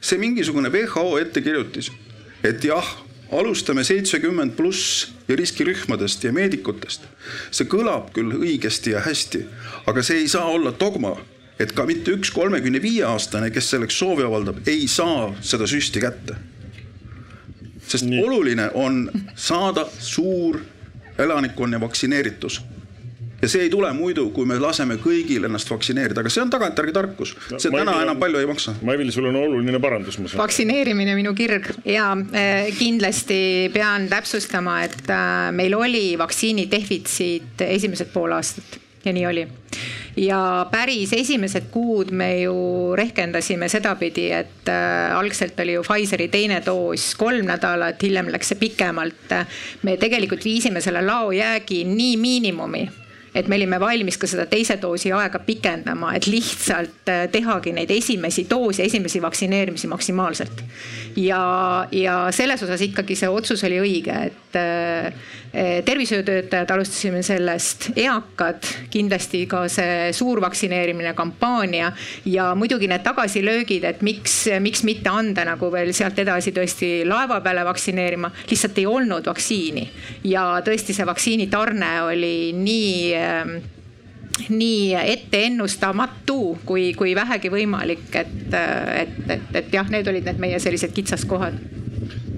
see mingisugune WHO ettekirjutis, et jah, alustame seitsekümmend pluss ja riskirühmadest ja meedikutest. see kõlab küll õigesti ja hästi, aga see ei saa olla dogma et ka mitte üks kolmekümne viie aastane, kes selleks soovi avaldab, ei saa seda süsti kätte. sest Nii. oluline on saada suur elanikkonna vaktsineeritus ja see ei tule muidu, kui me laseme kõigil ennast vaktsineerida, aga see on tagantjärgi tarkus, see no, täna Maivil, enam palju ei maksa. Maivil, sul on oluline parandus, ma saan. vaktsineerimine minu kirg ja eh, kindlasti pean täpsustama, et eh, meil oli vaktsiini defitsiit esimesed pool aastat ja nii oli ja päris esimesed kuud me ju rehkendasime sedapidi, et äh, algselt oli ju Pfizeri teine doos kolm nädalat, hiljem läks see pikemalt. me tegelikult viisime selle laojäägi nii miinimumi et me olime valmis ka seda teise doosi aega pikendama, et lihtsalt äh, tehagi neid esimesi doose, esimesi vaktsineerimisi maksimaalselt. ja, ja selles osas ikkagi see otsus oli õige, et äh, tervishoiutöötajad alustasime sellest, eakad kindlasti ka see suur vaktsineerimine kampaania ja muidugi need tagasilöögid, et miks, miks mitte anda nagu veel sealt edasi tõesti laeva peale vaktsineerima, lihtsalt ei olnud vaktsiini. Ja tõesti see vaktsiinitarne oli nii ähm, nii etteennustamatu kui, kui vähegi võimalik, et, et, et, et jah, need olid need meie sellised kitsaskohad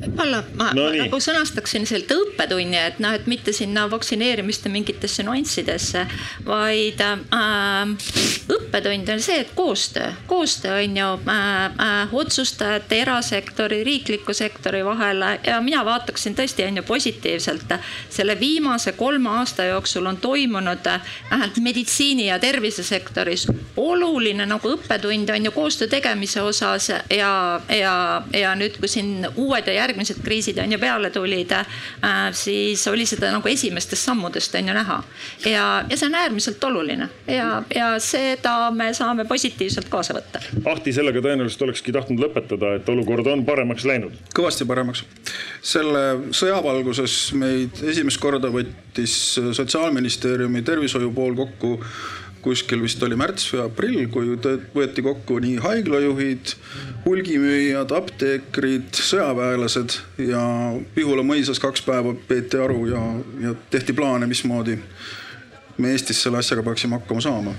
võib-olla ma, no, ma nagu sõnastaksin selle õppetunni, et noh, et mitte sinna vaktsineerimiste mingitesse nüanssidesse, vaid äh, õppetund on see, et koostöö, koostöö on ju äh, äh, otsustajate, erasektori, riikliku sektori vahel ja mina vaataksin tõesti on ju positiivselt. selle viimase kolme aasta jooksul on toimunud vähemalt meditsiini ja tervisesektoris oluline nagu õppetund on ju koostöö tegemise osas ja, ja, ja nüüd, kui siin uued ja järgmised järgmised kriisid on ju peale tulid, äh, siis oli seda nagu esimestest sammudest on ju näha. ja, ja see on äärmiselt oluline ja, ja seda me saame positiivselt kaasa võtta. Ahti, sellega tõenäoliselt olekski tahtnud lõpetada, et olukord on paremaks läinud. kõvasti paremaks. selle sõja valguses meid esimest korda võttis sotsiaalministeeriumi tervishoiu pool kokku kuskil vist oli märts või aprill, kui võeti kokku nii haiglajuhid, hulgimüüjad, apteekrid, sõjaväelased ja Pihula mõisas kaks päeva peeti aru ja, ja tehti plaane, mismoodi me Eestis selle asjaga peaksime hakkama saama.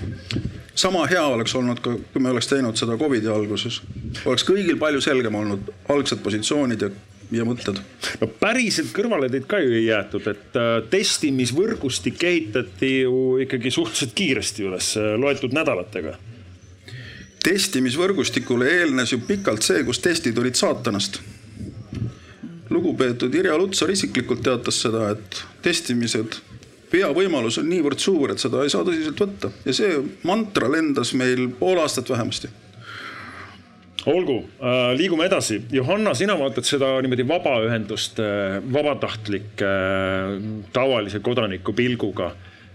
sama hea oleks olnud ka, kui me oleks teinud seda Covidi alguses. oleks kõigil palju selgem olnud algsed positsioonid ja ja mõtted? no päriselt kõrvale teid ka ju ei jäetud, et äh, testimisvõrgustik ehitati ju ikkagi suhteliselt kiiresti üles, äh, loetud nädalatega. testimisvõrgustikule eelnes ju pikalt see, kus testid olid saatanast. lugupeetud Irja Lutsar isiklikult teatas seda, et testimised veavõimalus on niivõrd suur, et seda ei saa tõsiselt võtta ja see mantra lendas meil pool aastat vähemasti olgu, äh, liigume edasi. Johanna, sina vaatad seda niimoodi vabaühenduste, vabatahtlike, äh, tavalise kodaniku pilguga.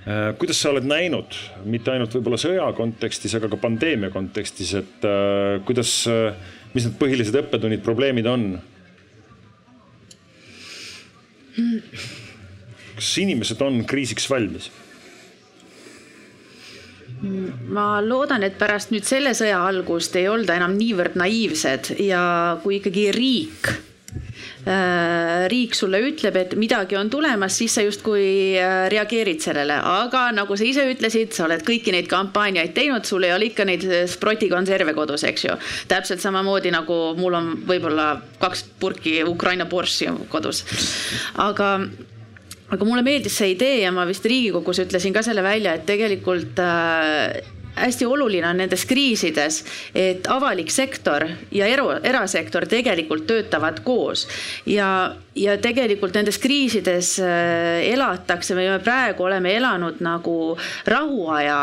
Äh, kuidas sa oled näinud, mitte ainult võib-olla sõja kontekstis, aga ka pandeemia kontekstis, et kuidas, mis need põhilised õppetunnid, probleemid on? kas inimesed on kriisiks valmis? Ma loodan, et pärast nüüd selle sõja algust ei olda enam niivõrd naiivsed ja kui ikkagi riik äh, riik sulle ütleb, et midagi on tulemas, siis sa justkui äh, reageerid sellele, aga nagu sa ise ütlesid, sa oled kõiki neid kampaaniaid teinud, sul ei ole ikka neid äh, sprotikonserve kodus, eks ju. täpselt samamoodi nagu mul on võib-olla kaks purki Ukraina borssi kodus. aga aga mulle meeldis see idee ja ma vist Riigikogus ütlesin ka selle välja, et tegelikult äh, hästi oluline on nendes kriisides, et avalik sektor ja eru, erasektor tegelikult töötavad koos. Ja, ja tegelikult nendes kriisides äh, elatakse, me praegu oleme elanud nagu rahuaja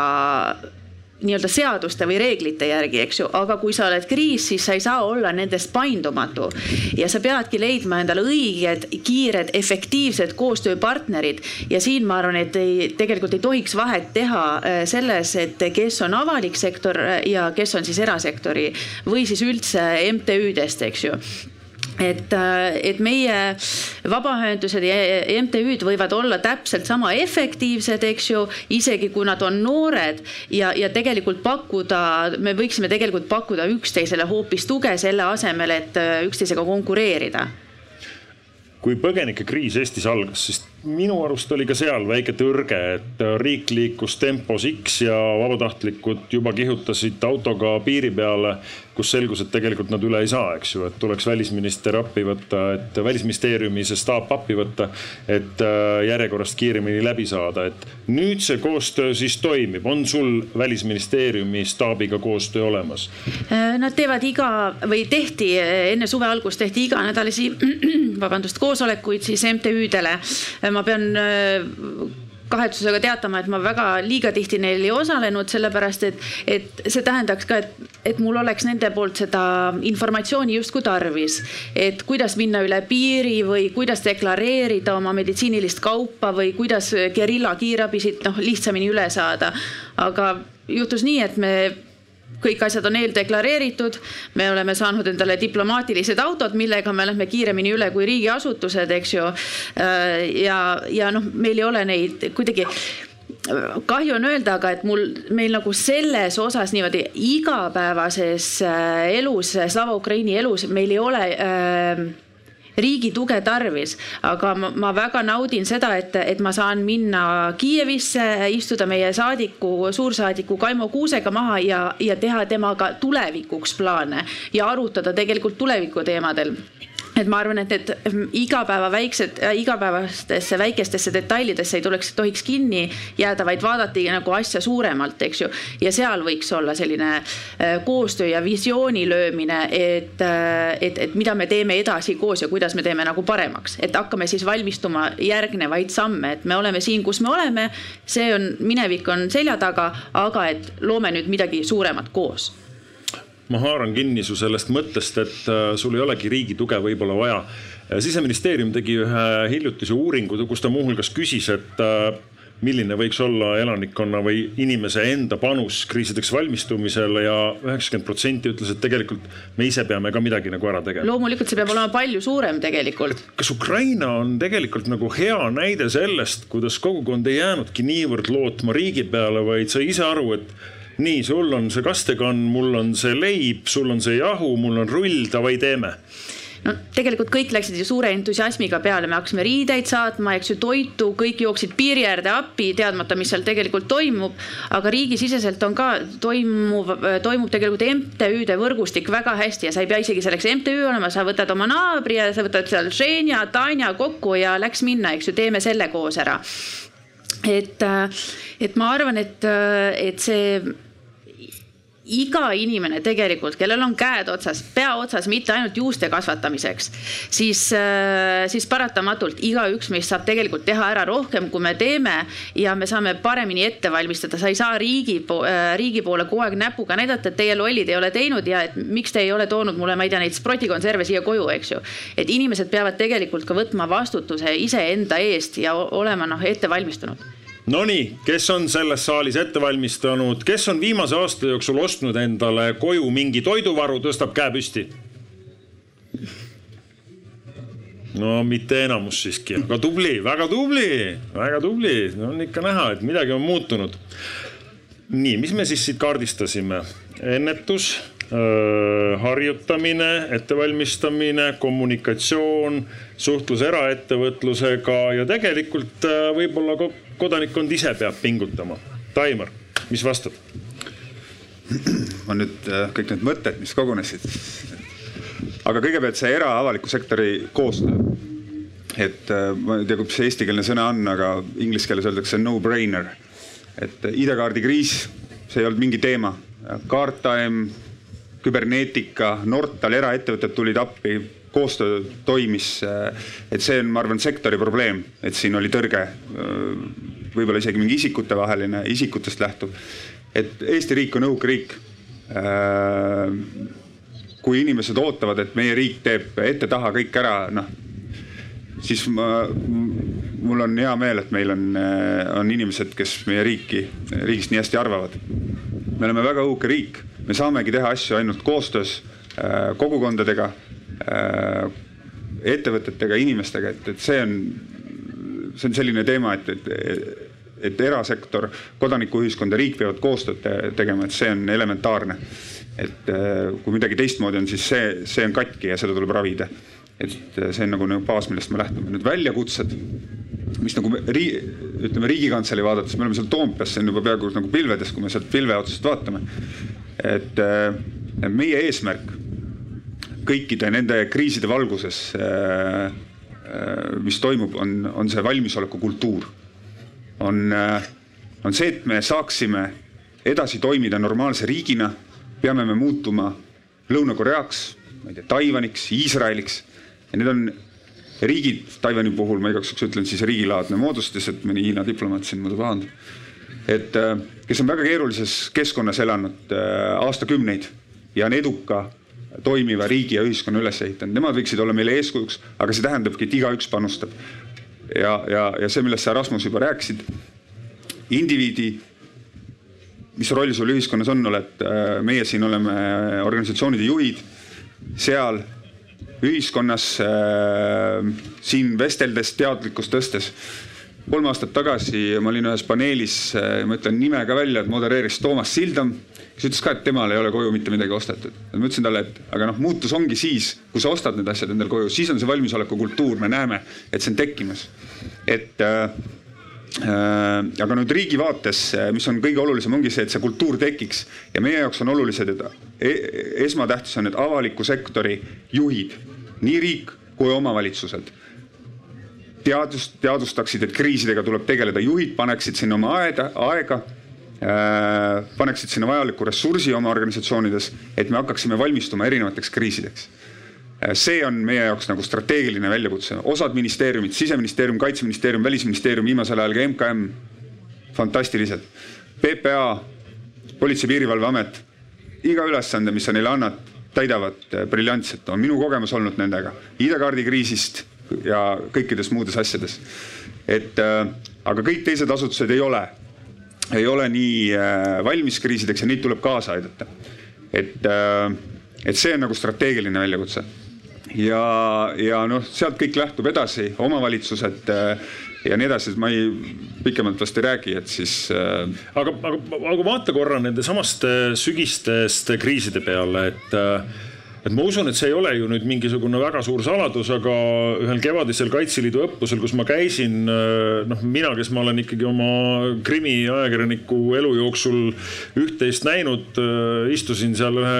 nii-öelda seaduste või reeglite järgi, eks ju, aga kui sa oled kriis, siis sa ei saa olla nendest paindumatu. ja sa peadki leidma endale õiged, kiired, efektiivsed koostööpartnerid. Ja siin ma arvan, et ei, tegelikult ei tohiks vahet teha äh, selles, et kes on avalik sektor ja kes on siis erasektori või siis üldse MTÜ-dest, eks ju et, äh, et meie vabaühendused ja MTÜ-d võivad olla täpselt sama efektiivsed, eks ju, isegi kui nad on noored ja, ja tegelikult pakkuda, me võiksime tegelikult pakkuda üksteisele hoopis tuge selle asemel, et äh, üksteisega konkureerida. Kui põgenikekriis Eestis algas, siis minu arust oli ka seal väike tõrge, et riik liikus tempos X ja vabatahtlikud juba kihutasid autoga piiri peale kus selgus, et tegelikult nad üle ei saa, eks ju, et tuleks välisminister appi võtta, et välisministeeriumi see staap appi võtta, et äh, järjekorrast kiiremini läbi saada, et nüüd see koostöö siis toimib, on sul välisministeeriumi staabiga koostöö olemas? Äh, nad teevad iga või tehti enne suve algust tehti iganädalasi, vabandust, koosolekuid siis MTÜ-dele. Ma pean äh, kahetsusega teatama, et ma väga liiga tihti neil ei osalenud, sellepärast et, et see tähendaks ka, et, et mul oleks nende poolt seda informatsiooni justkui tarvis. et kuidas minna üle piiri või kuidas deklareerida oma meditsiinilist kaupa või kuidas gerilla kiirabisid noh lihtsamini üle saada. aga juhtus nii, et me kõik asjad on eeldeklareeritud, me oleme saanud endale diplomaatilised autod, millega me lähme kiiremini üle kui riigiasutused, eks ju. ja, ja noh, meil ei ole neid kuidagi kahju on öelda, aga et mul, meil nagu selles osas niimoodi igapäevases äh, elus, Slava Ukraini elus meil ei ole äh, riigi tuge tarvis, aga ma, ma väga naudin seda, et, et ma saan minna Kiievisse, istuda meie saadiku, suursaadiku Kaimo Kuusega maha ja, ja teha temaga tulevikuks plaane ja arutada tegelikult tuleviku teemadel et ma arvan, et need mm, igapäeva väiksed, äh, igapäevastesse väikestesse detailidesse ei tuleks, tohiks kinni jääda, vaid vaadati nagu asja suuremalt, eks ju. ja seal võiks olla selline äh, koostöö ja visiooni löömine, et, äh, et, et mida me teeme edasi koos ja kuidas me teeme nagu paremaks, et hakkame siis valmistuma järgnevaid samme, et me oleme siin, kus me oleme. see on, minevik on selja taga, aga et loome nüüd midagi suuremat koos ma haaran kinni su sellest mõttest, et äh, sul ei olegi riigi tuge võib-olla vaja. Äh, siseministeerium tegi ühe hiljutise uuringu, kus ta muuhulgas küsis, et äh, milline võiks olla elanikkonna või inimese enda panus kriisideks valmistumisele ja üheksakümmend protsenti ütles, et tegelikult me ise peame ka midagi nagu ära tegema. loomulikult see peab olema palju suurem tegelikult. kas Ukraina on tegelikult nagu hea näide sellest, kuidas kogukond ei jäänudki niivõrd lootma riigi peale, vaid sai ise aru, et nii, sul on see kastekann, mul on see leib, sul on see jahu, mul on rull, davai teeme no tegelikult kõik läksid ju suure entusiasmiga peale, me hakkasime riideid saatma, eks ju, toitu, kõik jooksid piiri äärde appi, teadmata, mis seal tegelikult toimub. aga riigisiseselt on ka toimuv, toimub tegelikult MTÜ-de võrgustik väga hästi ja sa ei pea isegi selleks MTÜ olema, sa võtad oma naabri ja sa võtad seal Ženja, Tanja kokku ja läks minna, eks ju, teeme selle koos ära et, et ma arvan, et, et see iga inimene tegelikult, kellel on käed otsas, pea otsas, mitte ainult juuste kasvatamiseks, siis, äh, siis paratamatult igaüks meist saab tegelikult teha ära rohkem, kui me teeme ja me saame paremini ette valmistada, sa ei saa riigi, äh, riigi poole kogu aeg näpuga näidata, et teie lollid ei ole teinud ja et miks te ei ole toonud mulle, ma ei tea, neid sprotikonserve siia koju, eks ju. et inimesed peavad tegelikult ka võtma vastutuse iseenda eest ja olema noh, ette valmistunud Nonii, kes on selles saalis ette valmistanud, kes on viimase aasta jooksul ostnud endale koju mingi toiduvaru, tõstab käe püsti. no mitte enamus siiski, aga tubli, väga tubli, väga tubli, on ikka näha, et midagi on muutunud. nii, mis me siis siit kaardistasime? ennetus harjutamine, ettevalmistamine, kommunikatsioon, suhtlus eraettevõtlusega ja tegelikult võib-olla kodanikkond ise peab pingutama. Taimar, mis vastad? on nüüd kõik need mõtted, mis kogunesid. aga kõigepealt see era-avaliku sektori koostöö. et ma ei tea, mis see eestikeelne sõna on, aga inglise keeles öeldakse no-brainer. et ID-kaardi kriis, see ei olnud mingi teema. Guardtime küberneetika, Nortal, eraettevõtted tulid appi, koostöö toimis. et see on, ma arvan, sektori probleem, et siin oli tõrge, võib-olla isegi mingi isikutevaheline, isikutest lähtuv. et Eesti riik on õhuke riik. kui inimesed ootavad, et meie riik teeb ette-taha kõik ära, noh siis ma, mul on hea meel, et meil on, on inimesed, kes meie riiki, riigist nii hästi arvavad. me oleme väga õhuke riik me saamegi teha asju ainult koostöös äh, kogukondadega, äh, ettevõtetega, inimestega, et, et see on, see on selline teema, et, et, et erasektor, kodanikuühiskond ja riik peavad koostööd tegema, et see on elementaarne. et äh, kui midagi teistmoodi on, siis see, see on katki ja seda tuleb ravida. et see on nagu, nagu baas, millest me lähtume. nüüd väljakutsed, mis nagu rii-, ütleme Riigikantselei vaadates, me oleme seal Toompeas, see on juba peaaegu nagu pilvedes, kui me sealt pilve otsast vaatame et äh, meie eesmärk kõikide nende kriiside valguses, äh, äh, mis toimub, on, on see valmisoleku kultuur. on, on see, et me saaksime edasi toimida normaalse riigina, peame me muutuma Lõuna-Koreaks, ma ei tea, Taiwaniks, Iisraeliks ja need on riigid, Taiwan'i puhul ma igaks juhuks ütlen siis riigilaadne moodustis, et mõni Hiina diplomaat siin muidu pahandab. Et äh, kes on väga keerulises keskkonnas elanud äh, aastakümneid ja on eduka toimiva riigi ja ühiskonna üles ehitanud, nemad võiksid olla meile eeskujuks, aga see tähendabki, et igaüks panustab. ja, ja, ja see, millest sa Rasmus juba rääkisid, indiviidi mis roll sul ühiskonnas on, oled, äh, meie siin oleme organisatsioonide juhid, seal ühiskonnas äh, siin vesteldes, teadlikkust tõstes. Kolm aastat tagasi ma olin ühes paneelis, ma ütlen nime ka välja, et modereeris Toomas Sildam, kes ütles ka, et temal ei ole koju mitte midagi ostetud. ma ütlesin talle, et aga noh, muutus ongi siis, kui sa ostad need asjad endale koju, siis on see valmisoleku kultuur, me näeme, et see on tekkimas. et äh, Äh, aga nüüd riigi vaates, mis on kõige olulisem, ongi see, et see kultuur tekiks ja meie jaoks on olulised, et e-, esmatähtis on, et avaliku sektori juhid, nii riik kui omavalitsused teadust, teadvustaksid, et kriisidega tuleb tegeleda, juhid paneksid sinna oma aeda, aega äh,, paneksid sinna vajaliku ressursi oma organisatsioonides, et me hakkaksime valmistuma erinevateks kriisideks. Äh, see on meie jaoks nagu strateegiline väljakutse, osad ministeeriumid, siseministeerium, kaitseministeerium, välisministeerium, viimasel ajal ka MKM, fantastilised. PPA, Politsei- ja Piirivalveamet, iga ülesande, mis sa neile annad, täidavad äh, briljantselt, on minu kogemus olnud nendega. ID-kaardi kriisist ja kõikides muudes asjades. et äh, aga kõik teised asutused ei ole, ei ole nii äh, valmis kriisideks ja neid tuleb kaasa aidata. et äh,, et see on nagu strateegiline väljakutse ja, ja noh, sealt kõik lähtub edasi, omavalitsused ja nii edasi, et ma ei, pikemalt vast ei räägi, et siis äh.... aga, aga, aga vaata korra nende samaste sügistest kriiside peale, et äh, et ma usun, et see ei ole ju nüüd mingisugune väga suur saladus, aga ühel kevadisel Kaitseliidu õppusel, kus ma käisin, äh, noh, mina, kes ma olen ikkagi oma krimiajakirjaniku elu jooksul üht-teist näinud, äh, istusin seal ühe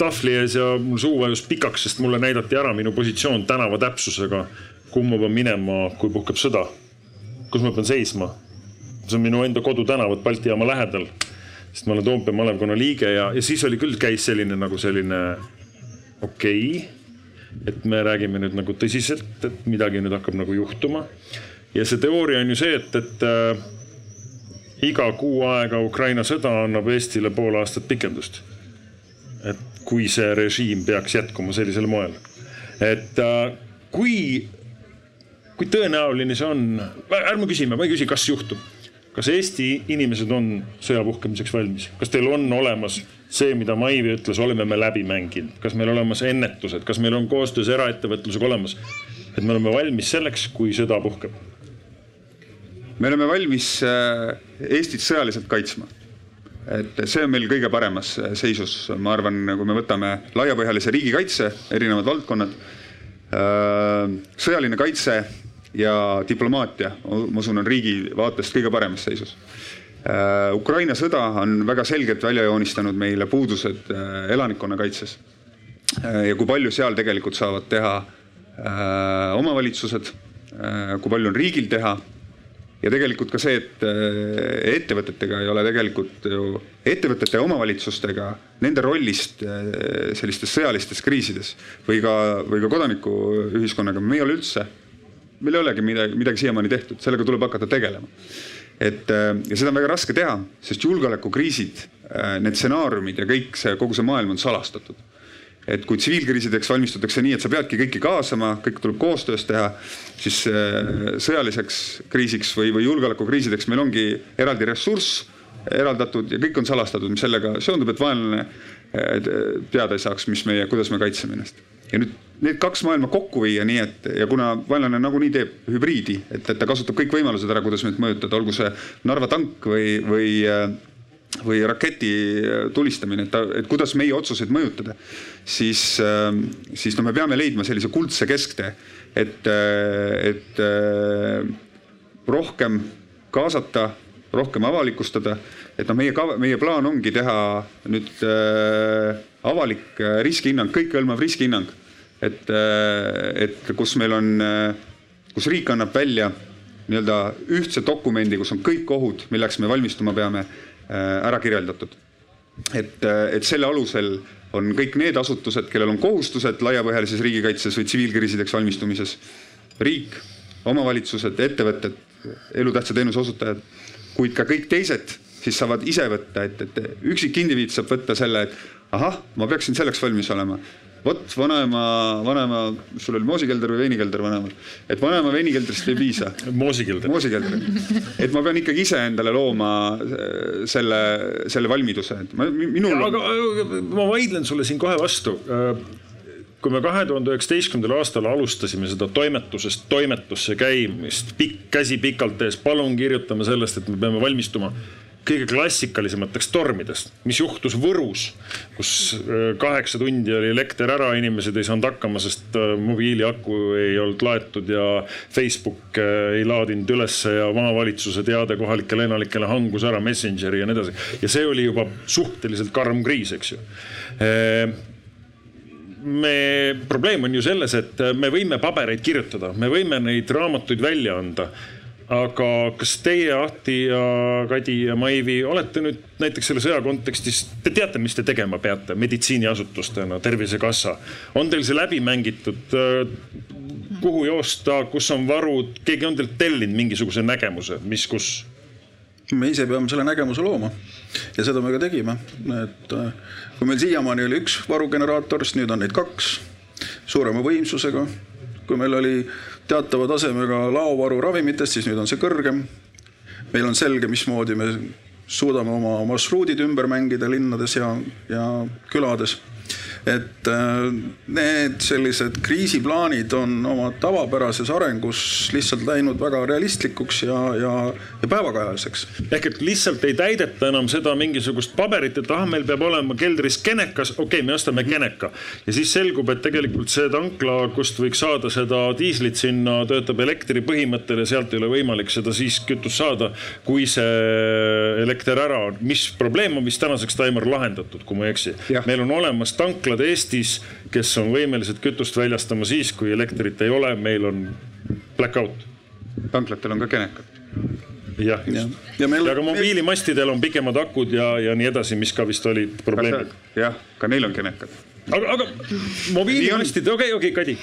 tahvli ees ja mul suu vajus pikaks, sest mulle näidati ära minu positsioon tänava täpsusega. kuhu ma pean minema, kui puhkeb sõda? kus ma pean seisma? see on minu enda kodutänav, vot Balti jaama lähedal. Sest ma olen Toompea malevkonna liige ja, ja siis oli küll, käis selline nagu selline okei okay,. et me räägime nüüd nagu tõsiselt, et midagi nüüd hakkab nagu juhtuma. ja see teooria on ju see, et, et äh, iga kuu aega Ukraina sõda annab Eestile pool aastat pikendust et kui see režiim peaks jätkuma sellisel moel. et äh, kui, kui tõenäoline see on, ärme küsime, ma ei küsi, kas juhtub. Kas Eesti inimesed on sõja puhkemiseks valmis, kas teil on olemas see, mida Maivi ütles, oleme me läbi mänginud, kas meil olemas ennetused, kas meil on koostöös eraettevõtlusega olemas, et me oleme valmis selleks, kui sõda puhkeb? me oleme valmis äh, Eestit sõjaliselt kaitsma. Et see on meil kõige paremas seisus, ma arvan, kui me võtame laiapõhjalise riigikaitse, erinevad valdkonnad, äh, sõjaline kaitse ja diplomaatia, ma usun, on riigi vaatest kõige paremas seisus. Äh, Ukraina sõda on väga selgelt välja joonistanud meile puudused äh, elanikkonnakaitses. ja kui palju seal tegelikult saavad teha omavalitsused, kui palju on riigil teha ja tegelikult ka see, et äh, ettevõtetega ei ole tegelikult ju, ettevõtete ja omavalitsustega, nende rollist äh, sellistes sõjalistes kriisides või ka, või ka kodanikuühiskonnaga, me ei ole üldse, meil ei olegi midagi, midagi siiamaani tehtud, sellega tuleb hakata tegelema. et äh, ja seda on väga raske teha, sest julgeolekukriisid, need stsenaariumid ja kõik see, kogu see maailm on salastatud et kui tsiviilkriisideks valmistutakse nii, et sa peadki kõiki kaasama, kõik tuleb koostöös teha, siis äh, sõjaliseks kriisiks või, või julgeolekukriisideks meil ongi eraldi ressurss eraldatud ja kõik on salastatud, mis sellega seondub, et vaenlane äh, teada ei saaks, mis meie, kuidas me kaitseme ennast. ja nüüd need kaks maailma kokku viia nii, et ja kuna vaenlane nagunii teeb hübriidi, et, et ta kasutab kõik võimalused ära, kuidas meid mõjutada, olgu see Narva tank või, või äh, või raketi äh, tulistamine, et ta, et kuidas meie otsuseid mõjutada, siis, ähm, siis no me peame leidma sellise kuldse kesktee, et, äh, et rohkem kaasata, rohkem avalikustada, et noh, meie, meie plaan ongi teha nüüd avalik riskihinnang, kõikehõlmav riskihinnang. Et, et kus meil on, kus riik annab välja nii-öelda ühtse dokumendi, kus on kõik ohud, milleks me valmistuma peame Äh, ära kirjeldatud. et, et selle alusel on kõik need asutused, kellel on kohustused laiapõhjalises riigikaitses või tsiviilkriisideks valmistumises. riik, omavalitsused, ettevõtted, elutähtsa teenuse osutajad, kuid ka kõik teised siis saavad ise võtta, et, et üksikindiviid saab võtta selle, et ahah, ma peaksin selleks valmis olema vot vanaema, vanaema, sul oli moosikelder või veinikelder vanaemal, et vanaema veinikeldrist ei piisa. moosikelder. moosikelder, et ma pean ikkagi ise endale looma äh, selle, selle valmiduse, et ma, minul. aga ma vaidlen sulle siin kohe vastu äh, kui me kahe tuhande üheksateistkümnendal aastal alustasime seda toimetusest toimetusse käimist, pikk käsi pikalt ees, palun kirjutame sellest, et me peame valmistuma kõige klassikalisemateks tormidest, mis juhtus Võrus, kus äh, kaheksa tundi oli elekter ära, inimesed ei saanud hakkama, sest äh, mobiiliaku ei olnud laetud ja Facebook äh, ei laadinud ülesse ja maavalitsus teade kohalikele elanikele hangus ära Messengeri ja nii edasi. ja see oli juba suhteliselt karm kriis, eks ju me, probleem on ju selles, et me võime pabereid kirjutada, me võime neid raamatuid välja anda aga kas teie, Ahti ja Kadi ja Maivi olete nüüd näiteks selle sõja kontekstis, te teate, mis te tegema peate meditsiiniasutustena, Tervisekassa. on teil see läbi mängitud? kuhu joosta, kus on varud, keegi on teilt tellinud mingisuguse nägemuse, mis, kus? me ise peame selle nägemuse looma ja seda me ka tegime, et äh, kui meil siiamaani oli üks varugeneraator, siis nüüd on neid kaks suurema võimsusega. kui meil oli teatava tasemega laovaru ravimitest, siis nüüd on see kõrgem. meil on selge, mismoodi me suudame oma marsruudid ümber mängida linnades ja, ja külades et äh, need sellised kriisiplaanid on oma tavapärases arengus lihtsalt läinud väga realistlikuks ja, ja, ja päevakajaliseks. ehk et lihtsalt ei täideta enam seda mingisugust paberit, et ah, meil peab olema keldris kenekas, okei okay,, me ostame keneka. ja siis selgub, et tegelikult see tankla, kust võiks saada seda diislit sinna, töötab elektri põhimõttel ja sealt ei ole võimalik seda siis kütust saada, kui see elekter ära on. mis probleem on vist tänaseks, Taimar, lahendatud, kui ma ei eksi. meil on olemas tankla tanklad Eestis, kes on võimelised kütust väljastama siis, kui elektrit ei ole, meil on black out. tanklatel on ka kenekad jah, just. ja, meil... ja ka mobiilimastidel on pikemad akud ja, ja nii edasi, mis ka vist oli probleem. jah, ka neil on kenekad aga, aga mobiilimastid, okei, okei, Kadi.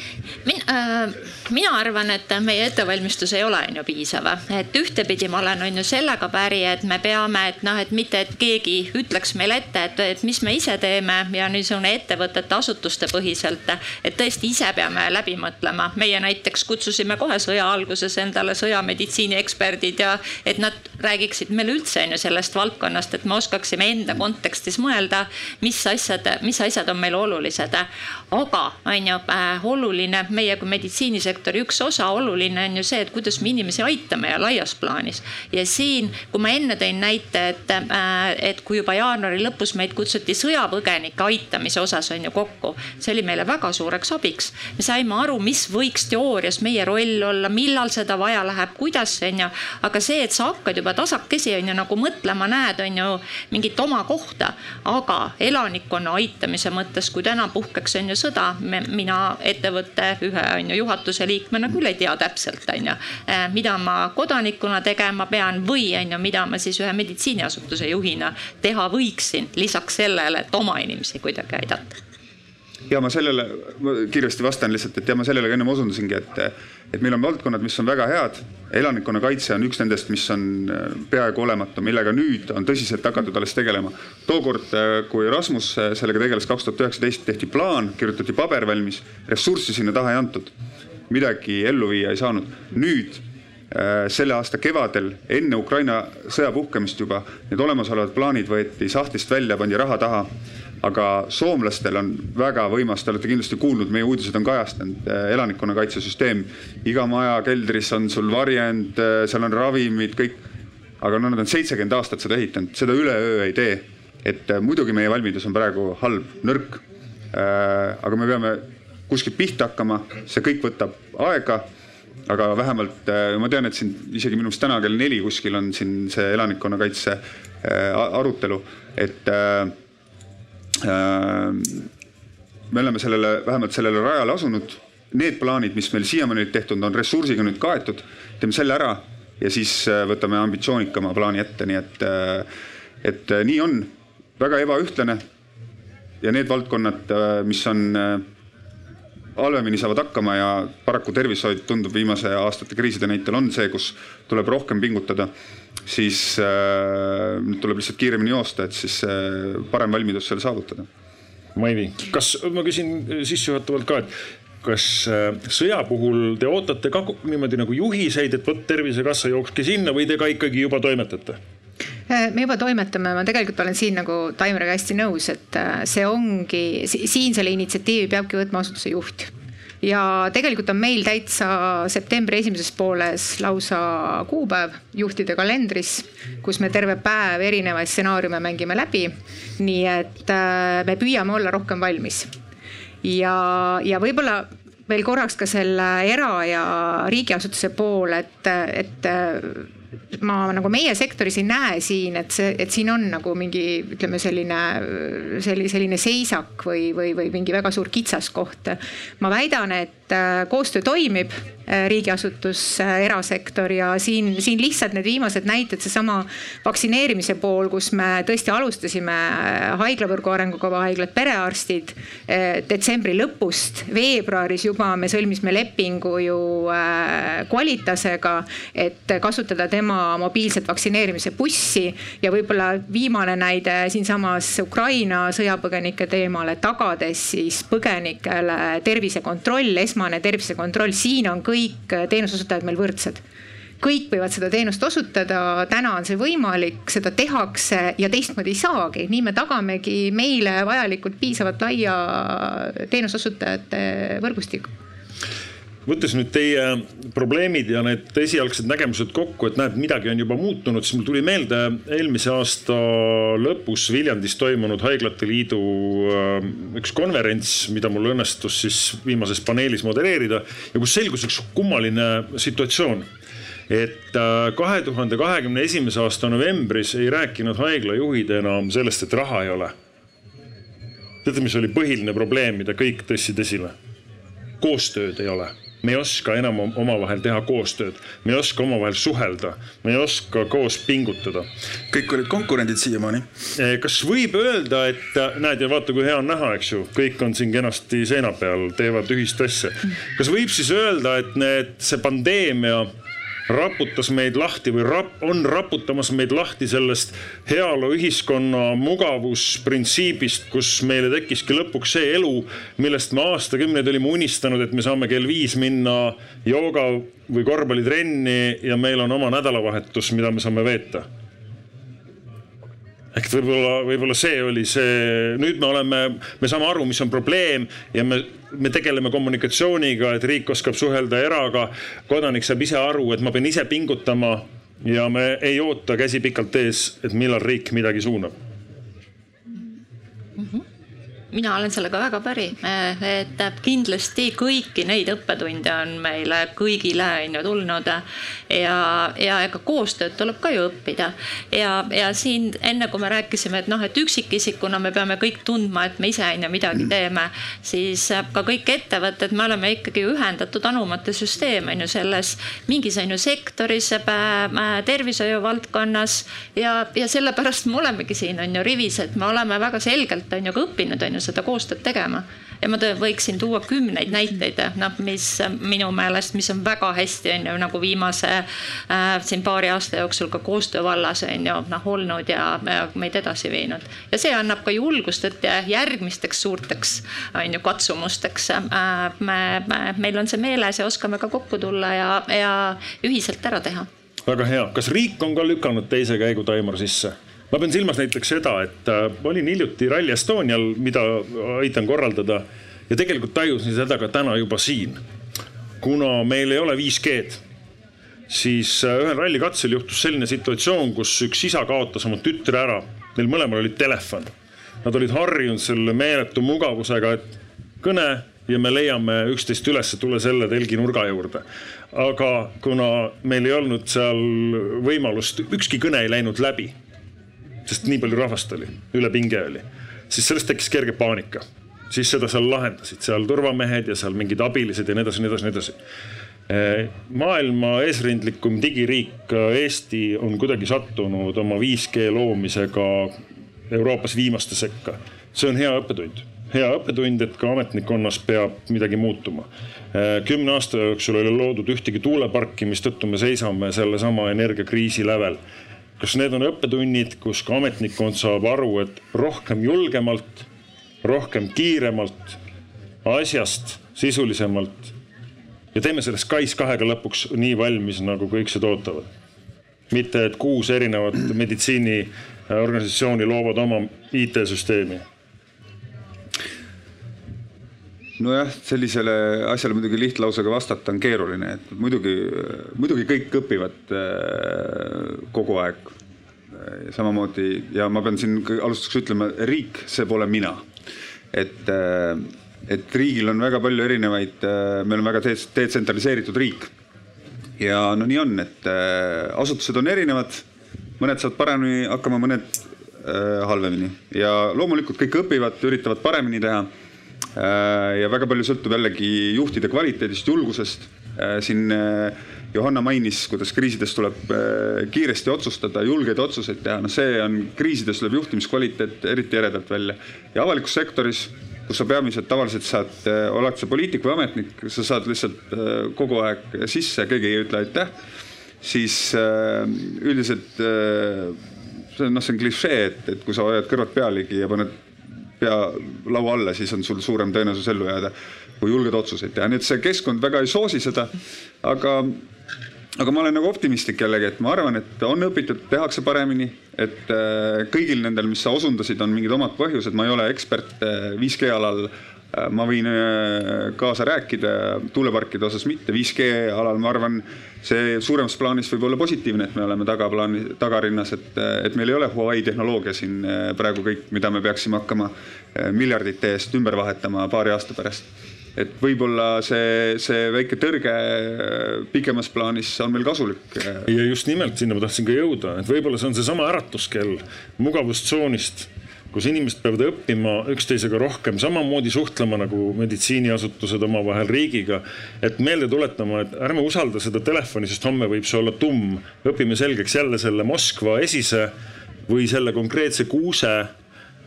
Min, äh, mina arvan, et meie ettevalmistus ei ole on ju piisav, et ühtepidi ma olen on ju sellega päri, et me peame, et noh, et mitte, et keegi ütleks meile ette, et, et mis me ise teeme ja niisugune ettevõtete, asutuste põhiselt. et tõesti ise peame läbi mõtlema, meie näiteks kutsusime kohe sõja alguses endale sõjameditsiini eksperdid ja et nad räägiksid meile üldse on ju sellest valdkonnast, et me oskaksime enda kontekstis mõelda, mis asjad, mis asjad on meil olulised olulised. aga on ju äh, oluline meie kui meditsiinisektori üks osa, oluline on ju see, et kuidas me inimesi aitame ja laias plaanis. ja siin, kui ma enne tõin näite, et, äh, et kui juba jaanuari lõpus meid kutsuti sõjapõgenike aitamise osas on ju kokku, see oli meile väga suureks abiks. me saime aru, mis võiks teoorias meie roll olla, millal seda vaja läheb, kuidas on ju. aga see, et sa hakkad juba tasakesi on ju nagu mõtlema, näed, on ju mingit oma kohta, aga elanikkonna aitamise mõttes, kui täna puhkeks, on ju sõda, mina ettevõtte ühe on ju juhatuse liikmena küll ei tea täpselt, on ju, eh, mida ma kodanikuna tegema pean või on ju, mida ma siis ühe meditsiiniasutuse juhina teha võiksin lisaks sellele, et oma inimesi kuidagi aidata ja ma sellele, ma kiiresti vastan lihtsalt, et ja ma sellele ka ennem osundasingi, et, et meil on valdkonnad, mis on väga head. elanikkonnakaitse on üks nendest, mis on äh, peaaegu olematu, millega nüüd on tõsiselt hakatud alles tegelema. tookord, äh, kui Rasmus äh, sellega tegeles kaks tuhat üheksateist, tehti plaan, kirjutati paber valmis, ressurssi sinna taha ei antud. midagi ellu viia ei saanud. nüüd selle aasta kevadel, enne Ukraina sõja puhkemist juba, need olemasolevad plaanid võeti sahtlist välja, pandi raha taha aga soomlastel on väga võimas, te olete kindlasti kuulnud, meie uudised on kajastanud, eh, elanikkonnakaitsesüsteem. iga maja keldris on sul varjend, eh, seal on ravimid, kõik. aga no nad on seitsekümmend aastat seda ehitanud, seda üleöö ei tee. et eh, muidugi meie valmidus on praegu halb, nõrk. aga me peame kuskilt pihta hakkama, see kõik võtab aega aga vähemalt ma tean, et siin isegi minu meelest täna kell neli kuskil on siin see elanikkonnakaitse arutelu, et Äh, me oleme sellele, vähemalt sellele rajale asunud. Need plaanid, mis meil siiamaani olid tehtud, on ressursiga nüüd kaetud. teeme selle ära ja siis äh, võtame ambitsioonikama plaani ette, nii et, äh, et nii on. väga ebaühtlane. ja need valdkonnad, mis on halvemini saavad hakkama ja paraku tervishoid tundub viimase aastate kriiside näitel on see, kus tuleb rohkem pingutada. siis äh, tuleb lihtsalt kiiremini joosta, et siis äh, parem valmidus selle saavutada. Maivi, kas ma küsin sissejuhatavalt ka, et kas äh, sõja puhul te ootate ka niimoodi nagu juhiseid, et vot Tervisekassa jookske sinna või te ka ikkagi juba toimetate? Äh, me juba toimetame, ma tegelikult olen siin nagu Taimeriga hästi nõus, et äh, see ongi, siin selle initsiatiivi peabki võtma asutuse juht ja tegelikult on meil täitsa septembri esimeses pooles lausa kuupäev juhtide kalendris, kus me terve päev erinevaid stsenaariume mängime läbi. nii et me püüame olla rohkem valmis ja, ja võib-olla veel korraks ka selle era- ja riigiasutuse pool, et, et ma nagu meie sektoris ei näe siin, et see, et siin on nagu mingi ütleme, selline, selline, selline seisak või, või, või mingi väga suur kitsaskoht. ma väidan, et koostöö toimib Äh, riigiasutus, äh, erasektor ja siin, siin lihtsalt need viimased näited, seesama vaktsineerimise pool, kus me tõesti alustasime äh, haiglavõrgu arengukava haiglad, perearstid detsembri lõpust, veebruaris juba me sõlmisime lepingu ju Qualitasega, et kasutada tema mobiilset vaktsineerimise bussi. Ja võib-olla viimane näide siinsamas Ukraina sõjapõgenike teemal, et tagades siis põgenikele tervisekontroll, esmane tervisekontroll, siin on kõik kõik teenuseosutajad meil võrdsed. Kõik võivad seda teenust osutada, täna on see võimalik, seda tehakse ja teistmoodi ei saagi, nii me tagamegi meile vajalikult piisavalt laia teenuseosutajate võrgustiku võttes nüüd teie probleemid ja need esialgsed nägemused kokku, et näed, midagi on juba muutunud, siis mul tuli meelde eelmise aasta lõpus Viljandis toimunud Haiglate Liidu äh, üks konverents, mida mul õnnestus siis viimases paneelis modelleerida ja kus selgus üks kummaline situatsioon et äh, kahe tuhande kahekümne esimese aasta novembris ei rääkinud haiglajuhid enam sellest, et raha ei ole. teate, mis oli põhiline probleem, mida kõik tõstsid esile? koostööd ei ole me ei oska enam omavahel teha koostööd, me ei oska omavahel suhelda, me ei oska koos pingutada. kõik olid konkurendid siiamaani. Eh, kas võib öelda, et äh, näed ja vaata, kui hea on näha, eks ju, kõik on siin kenasti seina peal, teevad ühist asja. kas võib siis öelda, et need, see pandeemia raputas meid lahti või rap, on raputamas meid lahti sellest heaoluühiskonna mugavusprintsiibist, kus meile tekkiski lõpuks see elu, millest me aastakümneid olime unistanud, et me saame kell viis minna jooga või korvpallitrenni ja meil on oma nädalavahetus, mida me saame veeta ehk võib-olla, võib-olla see oli see, nüüd me oleme, me saame aru, mis on probleem ja me, me tegeleme kommunikatsiooniga, et riik oskab suhelda eraga. kodanik saab ise aru, et ma pean ise pingutama ja me ei oota käsi pikalt ees, et millal riik midagi suunab mina olen sellega väga päri, et kindlasti kõiki neid õppetunde on meile kõigile on ju tulnud. Ja, ja ega koostööd tuleb ka ju õppida. ja, ja siin enne kui me rääkisime, et noh, et üksikisikuna me peame kõik tundma, et me ise on ju midagi teeme, siis ka kõik ettevõtted, me oleme ikkagi ühendatud anumate süsteem on ju selles mingis on ju sektoris, tervishoiu valdkonnas. Ja, ja sellepärast me olemegi siin on ju rivis, et me oleme väga selgelt on ju ka õppinud on ju seda koostööd tegema. ja ma võiksin tuua kümneid näiteid, noh, mis minu meelest, mis on väga hästi, on ju, nagu viimase äh, siin paari aasta jooksul ka koostöö vallas on ju noh olnud ja, ja meid edasi viinud. ja see annab ka julgust, et järgmisteks suurteks on ju katsumusteks äh, me, me, meil on see meeles ja oskame ka kokku tulla ja, ja ühiselt ära teha väga hea, kas riik on ka lükanud teise käigu Taimar sisse? Ma pean silmas näiteks seda, et äh, olin hiljuti Rally Estonial, mida aitan korraldada ja tegelikult tajusin seda ka täna juba siin. kuna meil ei ole 5G-d, siis äh, ühel rallikatsel juhtus selline situatsioon, kus üks isa kaotas oma tütre ära, neil mõlemal oli telefon. Nad olid harjunud selle meeletu mugavusega, et kõne ja me leiame üksteist üles, tule selle telgi nurga juurde. aga kuna meil ei olnud seal võimalust, ükski kõne ei läinud läbi sest nii palju rahvast oli, üle pinge oli, siis sellest tekkis kerge paanika. siis seda seal lahendasid seal turvamehed ja seal mingid abilised ja nii edasi, nii edasi, nii edasi eh, maailma eesrindlikum digiriik Eesti on kuidagi sattunud oma 5G loomisega Euroopas viimaste sekka. see on hea õppetund hea õppetund, et ka ametnikkonnas peab midagi muutuma. kümne aasta jooksul ei ole loodud ühtegi tuuleparki, mistõttu me seisame sellesama energiakriisi lävel. Kas need on õppetunnid, kus ka ametnikkond saab aru, et rohkem julgemalt, rohkem kiiremalt, asjast sisulisemalt ja teeme sellest SKAIS2-ga lõpuks nii valmis, nagu kõik seda ootavad. mitte, et kuus erinevat meditsiiniorganisatsiooni loovad oma IT-süsteemi nojah, sellisele asjale muidugi lihtlausega vastata on keeruline, et muidugi, muidugi kõik õpivad äh, kogu aeg. samamoodi ja ma pean siin alustuseks ütlema, riik, see pole mina. et, äh, et riigil on väga palju erinevaid, äh, meil on väga detsentraliseeritud riik. ja no nii on, et asutused on erinevad, mõned saavad paremini hakkama, mõned halvemini ja loomulikult kõik õpivad, üritavad paremini teha ja väga palju sõltub jällegi juhtide kvaliteedist, julgusest. Äh, siin äh, Johanna mainis, kuidas kriisides tuleb kiiresti otsustada, julgeid otsuseid teha, no see on, kriisides tuleb juhtimiskvaliteet eriti eredalt välja. ja avalikus sektoris, kus sa peamiselt tavaliselt saad, oled sa poliitik või ametnik, sa saad lihtsalt kogu aeg sisse, keegi ei ütle aitäh. siis üldiselt see on noh, see on klišee, et, et kui sa hoiad kõrvad pealegi ja paned pea laua alla, siis on sul suurem tõenäosus ellu jääda, kui julged otsuseid teha, nii et see keskkond väga ei soosi seda. aga, aga ma olen nagu optimistlik jällegi, et ma arvan, et on õpitud, tehakse paremini, et äh, kõigil nendel, mis sa osundasid, on mingid omad põhjused, ma ei ole ekspert 5G äh, alal ma võin kaasa rääkida, tuuleparkide osas mitte, 5G alal ma arvan, see suuremas plaanis võib olla positiivne, et me oleme tagaplaani, tagarinnas, et, et meil ei ole Huawei tehnoloogia siin praegu kõik, mida me peaksime hakkama miljardite eest ümber vahetama paari aasta pärast. et võib-olla see, see väike tõrge pikemas plaanis on meil kasulik. ja just nimelt sinna ma tahtsin ka jõuda, et võib-olla see on seesama äratuskell mugavustsoonist kus inimesed peavad õppima üksteisega rohkem, samamoodi suhtlema nagu meditsiiniasutused omavahel riigiga. et meelde tuletama, et ärme usalda seda telefoni, sest homme võib see olla tumm. õpime selgeks jälle selle Moskva esise või selle konkreetse kuuse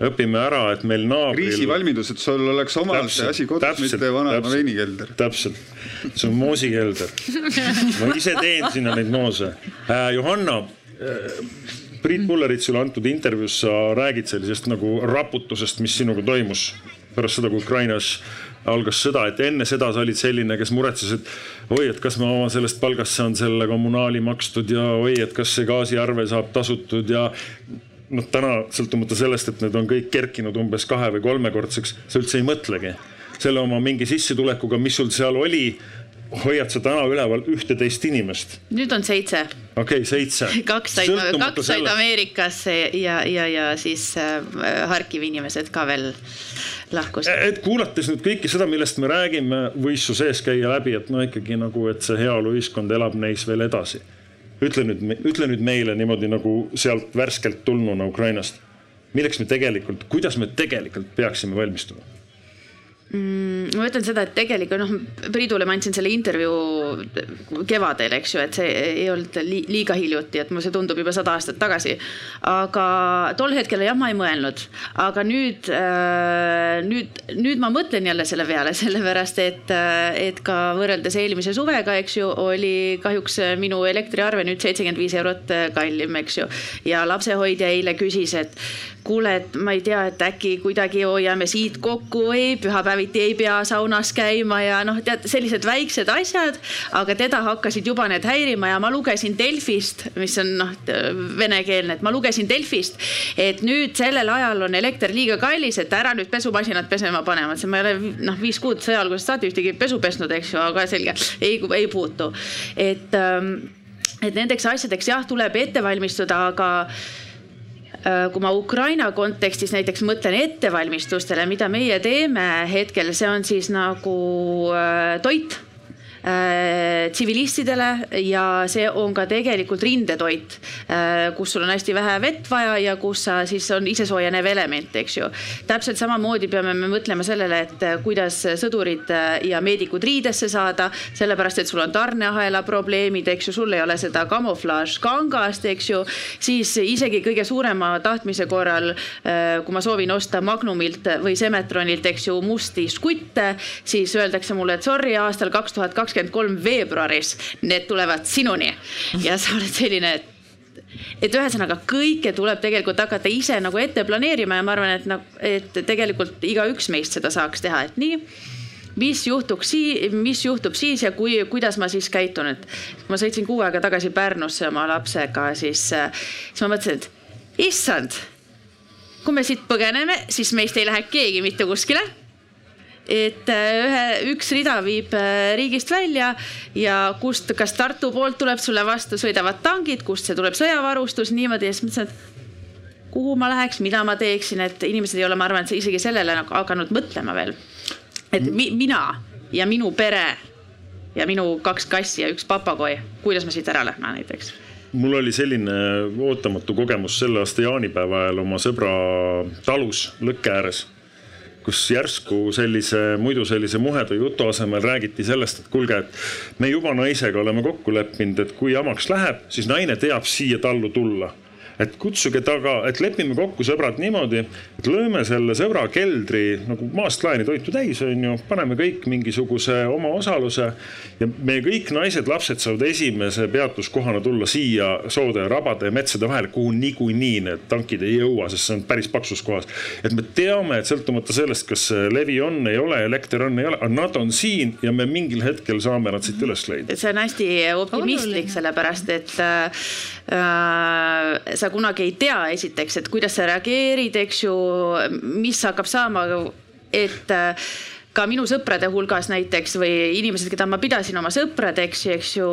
õpime ära, et meil naabril. kriisivalmidus, et sul oleks see asi kodus, mitte vanaema veinikelder. täpselt, see on moosikelder. ma ise teen sinna neid moose äh,. Johanna Priit Pulleritsule antud intervjuus sa räägid sellisest nagu raputusest, mis sinuga toimus pärast seda, kui Ukrainas algas sõda, et enne seda sa olid selline, kes muretses, et oi, et kas ma oma sellest palgast saan selle kommunaali makstud ja oi, et kas see gaasiarve saab tasutud ja noh, täna sõltumata sellest, et need on kõik kerkinud umbes kahe või kolmekordseks, sa üldse ei mõtlegi selle oma mingi sissetulekuga, mis sul seal oli hoiad sa täna üleval ühteteist inimest? nüüd on seitse. okei okay,, seitse. kaks said, kaks said Ameerikasse ja, ja, ja siis äh, Harkivi inimesed ka veel lahkusid. et kuulates nüüd kõike seda, millest me räägime, võis su sees käia läbi, et no ikkagi nagu, et see heaoluühiskond elab neis veel edasi. ütle nüüd, ütle nüüd meile niimoodi nagu sealt värskelt tulnuna Ukrainast, milleks me tegelikult, kuidas me tegelikult peaksime valmistuma mm,? ma ütlen seda, et tegelikult noh, Priidule ma andsin selle intervjuu kevadel, eks ju, et see ei olnud liiga hiljuti, et mul see tundub juba sada aastat tagasi. aga tol hetkel jah, ma ei mõelnud, aga nüüd äh,, nüüd, nüüd ma mõtlen jälle selle peale, sellepärast et, äh, et ka võrreldes eelmise suvega, eks ju, oli kahjuks minu elektriarve nüüd seitsekümmend viis eurot kallim, eks ju. ja lapsehoidja eile küsis, et kuule, et ma ei tea, et äkki kuidagi hoiame siit kokku või pühapäeviti ei pea saunas käima ja noh, tead sellised väiksed asjad, aga teda hakkasid juba need häirima ja ma lugesin Delfist, mis on noh, venekeelne, et ma lugesin Delfist, et nüüd sellel ajal on elekter liiga kallis, et ära nüüd pesumasinat pesema pane. ma ütlesin, ma ei ole noh, viis kuud sõja algusest saati ühtegi pesu pesnud, eks ju, aga selge, ei, ei puutu. et, ähm, et nendeks asjadeks jah, tuleb ette valmistuda, aga kui ma Ukraina kontekstis näiteks mõtlen ettevalmistustele, mida meie teeme hetkel, see on siis nagu äh, toit. äh, tsivilistidele ja see on ka tegelikult rindetoit äh,, kus sul on hästi vähe vett vaja ja kus sa siis on isesoojenev element, eks ju. täpselt samamoodi peame me mõtlema sellele, et äh, kuidas sõdurid äh, ja meedikud riidesse saada, sellepärast et sul on tarneahela probleemid, eks ju, sul ei ole seda kamuflaažkangast, eks ju, siis isegi kõige suurema tahtmise korral, äh, kui ma soovin osta Magnumilt või Semetronilt, eks ju, musti skutte, siis öeldakse mulle, et sorry, aastal kaks tuhat kakskümmend kolm veebruaris need tulevad sinuni. Ja sa oled selline, et et ühesõnaga kõike tuleb tegelikult hakata ise nagu ette planeerima ja ma arvan, et nagu, et tegelikult igaüks meist seda saaks teha, et nii mis juhtuks sii-, mis juhtub siis ja kui, kuidas ma siis käitun, et kui ma sõitsin kuu aega tagasi Pärnusse oma lapsega, siis, siis ma mõtlesin, et issand, kui me siit põgeneme, siis meist ei lähe keegi mitte kuskile et ühe, üks rida viib riigist välja ja kust, kas Tartu poolt tuleb sulle vastu, sõidavad tangid, kust see tuleb sõjavarustus, niimoodi ja siis mõtlesin, et kuhu ma läheks, mida ma teeksin, et inimesed ei ole, ma arvan, et isegi sellele nagu hakanud mõtlema veel. et mi, mina ja minu pere ja minu kaks kassi ja üks papagoi, kuidas me siit ära lähme näiteks mul oli selline ootamatu kogemus selle aasta jaanipäeva ajal oma sõbra talus lõkke ääres kus järsku sellise, muidu sellise muheda jutu asemel räägiti sellest, et kuulge, et me juba naisega oleme kokku leppinud, et kui jamaks läheb, siis naine teab siia tallu tulla et kutsuge taga, et lepime kokku sõbrad niimoodi, et lööme selle sõbra keldri nagu maast laeni toitu täis, on ju, paneme kõik mingisuguse oma osaluse. ja me kõik naised, lapsed saavad esimese peatuskohana tulla siia soode, rabade ja metsade vahele, kuhu niikuinii need tankid ei jõua, sest see on päris paksus kohas. et me teame, et sõltumata sellest, kas levi on, ei ole, elekter on, ei ole, nad on siin ja me mingil hetkel saame nad siit üles leida. see on hästi optimistlik, sellepärast et äh sa kunagi ei tea, esiteks, et kuidas sa reageerid, eks ju, mis hakkab saama, et äh, ka minu sõprade hulgas näiteks või inimesed, keda ma pidasin oma sõpradeks, eks ju,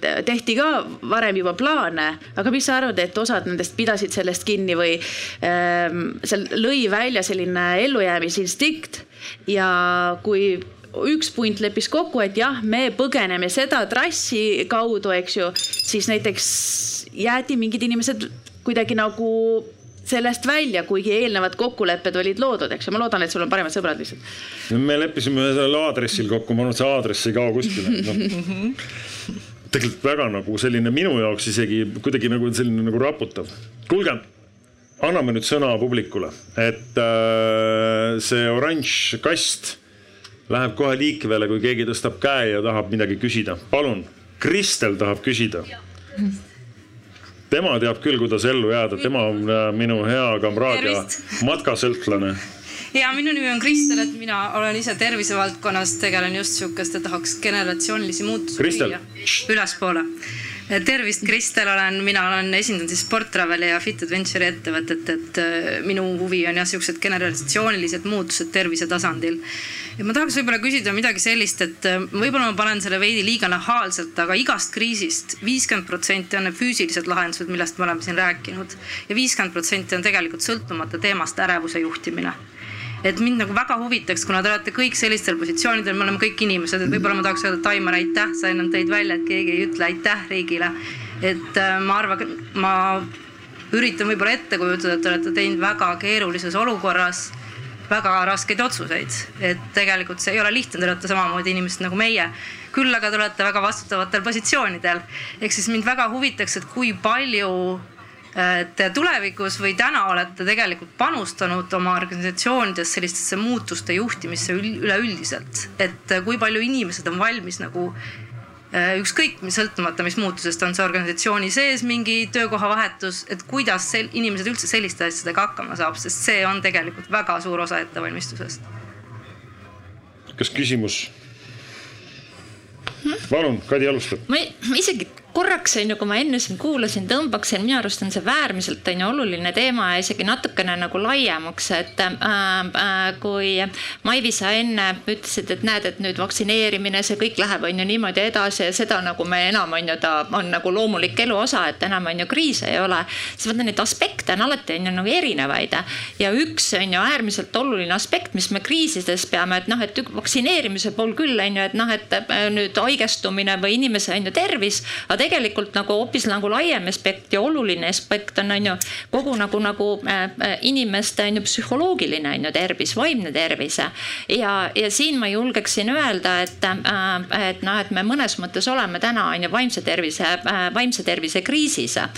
tehti ka varem juba plaane, aga mis sa arvad, et osad nendest pidasid sellest kinni või ähm, seal lõi välja selline ellujäämisinstinkt? Ja kui üks punt leppis kokku, et jah, me põgeneme seda trassi kaudu, eks ju, siis näiteks jäeti mingid inimesed kuidagi nagu sellest välja, kuigi eelnevad kokkulepped olid loodud, eks ju, ma loodan, et sul on paremad sõbrad lihtsalt. me leppisime sellel aadressil kokku, ma arvan, et see aadress ei kao kuskile no. tegelikult väga nagu selline minu jaoks isegi kuidagi nagu selline nagu raputav. kuulge, anname nüüd sõna publikule, et äh, see oranž kast läheb kohe liikvele, kui keegi tõstab käe ja tahab midagi küsida. palun, Kristel tahab küsida tema teab küll, kuidas ellu jääda, tema on äh, minu hea kamraad ja matkasõltlane. Ja minu nimi on Kristel, et mina olen ise tervisevaldkonnas, tegelen just sihukeste, tahaks generatsioonilisi muutusi viia ülespoole. Tervist, Kristel olen, mina olen, esindan siis Sport Traveli ja Fit Adventure'i ettevõtet, et äh, minu huvi on jah, siuksed generatsioonilised muutused tervise tasandil. Ja ma tahaks võib-olla küsida midagi sellist, et äh, võib-olla ma panen selle veidi liiga nahaalselt, aga igast kriisist viiskümmend protsenti on need füüsilised lahendused, millest me oleme siin rääkinud. Ja viiskümmend protsenti on tegelikult sõltumata teemast ärevuse juhtimine et mind nagu väga huvitaks, kuna te olete kõik sellistel positsioonidel, me oleme kõik inimesed, et võib-olla ma tahaks öelda, Taimar, aitäh, sa ennem tõid välja, et keegi ei ütle aitäh riigile. et äh, ma arvan, ma üritan võib-olla ette kujutada, et te olete teinud väga keerulises olukorras väga raskeid otsuseid, et tegelikult see ei ole lihtne, te olete samamoodi inimesed nagu meie. küll aga te olete väga vastutavatel positsioonidel. ehk siis mind väga huvitaks, et kui palju äh, te tulevikus või täna olete tegelikult panustanud oma organisatsioonides sellistesse muutuste juhtimisse üleüldiselt, et kui palju inimesed on valmis nagu Äh, ükskõik, sõltumata, mis muutusest on see organisatsiooni sees mingi töökohavahetus, et kuidas sel, inimesed üldse selliste asjadega hakkama saab, sest see on tegelikult väga suur osa ettevalmistusest. kas küsimus? palun, Kadi alustab. ma isegi korraks on ju, kui ma enne siin kuulasin, tõmbaksin, minu arust on see äärmiselt on ju oluline teema ja isegi natukene nagu laiemaks, et äh, äh, kui Maivi, sa enne ütlesid, et näed, et nüüd vaktsineerimine, see kõik läheb on ju niimoodi edasi ja seda nagu me enam on ju, ta on nagu loomulik elu osa, et enam on ju kriise ei ole. siis vaata neid aspekte on alati on ju nagu erinevaid ja üks on ju äärmiselt oluline aspekt, mis me kriisides peame, et noh, et vaktsineerimise pool küll on ju, et noh, et äh, nüüd haigestumine või inimese on ju tervis, aga tegelikult nagu hoopis nagu laiem aspekt ja oluline aspekt on, on ju kogu nagu, nagu äh, äh inimeste on ju psühholoogiline on ju tervis, vaimne tervis. ja, ja siin ma julgeksin öelda, et äh,, et noh, et me mõnes mõttes oleme täna on ju vaimse tervise äh,, vaimse tervise kriisis äh,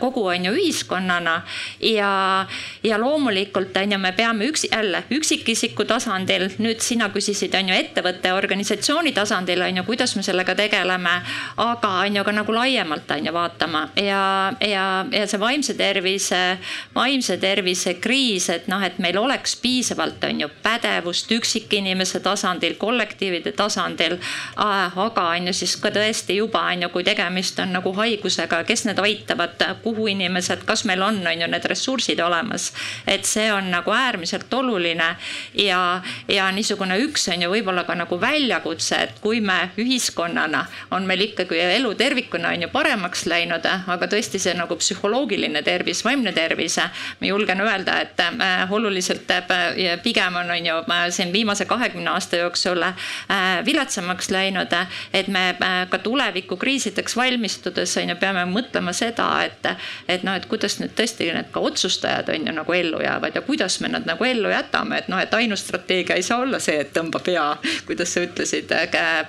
kogu on ju ühiskonnana ja, ja loomulikult on ju, me peame üks jälle üksikisiku tasandil, nüüd sina küsisid on ju ettevõtte, organisatsiooni tasandil on ju, kuidas me sellega tegeleme, aga on ju ka nagu laiemalt on ju vaatama ja, ja, ja see vaimse tervise, vaimse tervise kriis, et noh, et meil oleks piisavalt on ju pädevust üksikinimese tasandil, kollektiivide tasandil. aga on ju siis ka tõesti juba on ju, kui tegemist on nagu haigusega, kes need aitavad, kuhu inimesed, kas meil on, on ju need ressursid olemas. et see on nagu äärmiselt oluline ja, ja niisugune üks on ju võib-olla ka nagu väljakutse, et kui me ühiskonnana on meil ikkagi elu tervikuna on ju paremaks läinud, aga tõesti see nagu psühholoogiline tervis, vaimne tervis, ma julgen öelda, et äh, oluliselt äh, pigem on, on ju siin viimase kahekümne aasta jooksul äh, viletsamaks läinud. et me ka tulevikukriisideks valmistudes on ju, peame mõtlema seda, et, et noh, et kuidas nüüd tõesti need ka otsustajad on ju nagu ellu jäävad ja kuidas me nad nagu ellu jätame, et noh, et ainus strateegia ei saa olla see, et tõmba pea, kuidas sa ütlesid,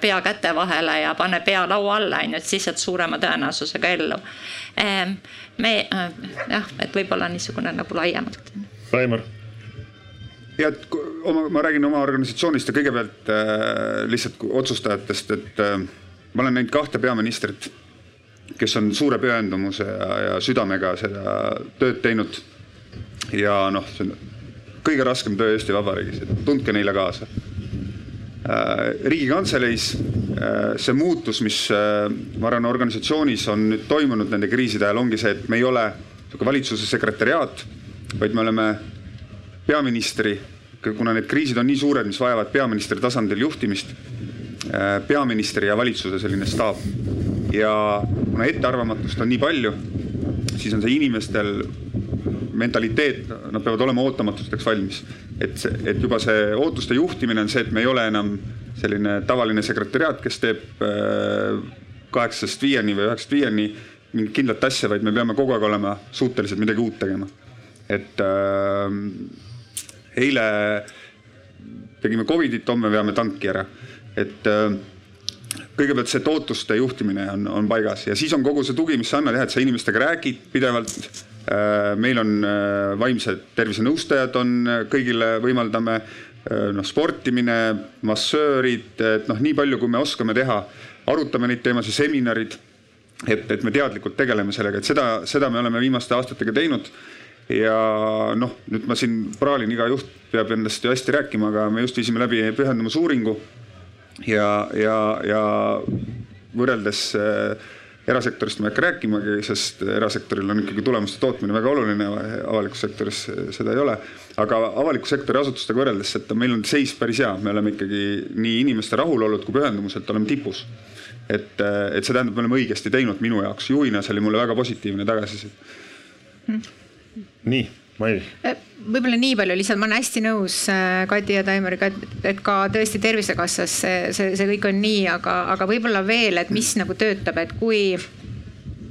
pea käte vahele ja pane pea laua alla on ju, et siis saad suurema tõenäosusega ellu. Ehm, me äh, jah, et võib-olla niisugune nagu laiemalt. Raimar ja et oma, ma räägin oma organisatsioonist ja kõigepealt äh, lihtsalt otsustajatest, et äh, ma olen näinud kahte peaministrit, kes on suure pühendumuse ja, ja südamega seda tööd teinud. ja noh, see on kõige raskem töö Eesti Vabariigis, et tundke neile kaasa riigikantseleis äh, see muutus, mis äh, ma arvan, organisatsioonis on nüüd toimunud nende kriiside ajal, ongi see, et me ei ole sihuke valitsuse sekretäriaat, vaid me oleme peaministri, kuna need kriisid on nii suured, mis vajavad peaministri tasandil juhtimist, peaministri ja valitsuse selline staap. ja kuna ettearvamatust on nii palju, siis on see inimestel mentaliteet, nad peavad olema ootamatusteks valmis. et et juba see ootuste juhtimine on see, et me ei ole enam selline tavaline sekretäriaat, kes teeb äh, kaheksast viieni või üheksast viieni mingit kindlat asja, vaid me peame kogu aeg olema suutelised midagi uut tegema. et äh, eile tegime Covidit, homme veame tanki ära, et äh, kõigepealt see ootuste juhtimine on, on paigas ja siis on kogu see tugi, mis sa annad jah, et sa inimestega räägid pidevalt meil on äh, vaimsed tervisenõustajad on äh, kõigile võimaldame noh, sportimine, massöörid, et noh, nii palju, kui me oskame teha, arutame neid teemasid, seminarid. et, et me teadlikult tegeleme sellega, et seda, seda me oleme viimaste aastatega teinud. ja noh, nüüd ma siin praalin, iga juht peab endast ju hästi rääkima, aga me just viisime läbi pühendumusuuringu. ja, ja, ja võrreldes äh, erasektorist ma ei hakka rääkimagi, sest erasektoril on ikkagi tulemuste tootmine väga oluline, avalikus sektoris seda ei ole. aga avaliku sektori asutustega võrreldes, et meil on seis päris hea, me oleme ikkagi nii inimeste rahulolud kui pühendumuselt oleme tipus. et, et see tähendab, me oleme õigesti teinud minu jaoks, juhina see oli mulle väga positiivne tagasiside nii Maivi? Äh, võib-olla nii palju lihtsalt, ma olen hästi nõus äh, Kati ja Taimariga, et, et ka tõesti Tervisekassas see, see, see kõik on nii, aga, aga võib-olla veel, et mis nagu töötab, et kui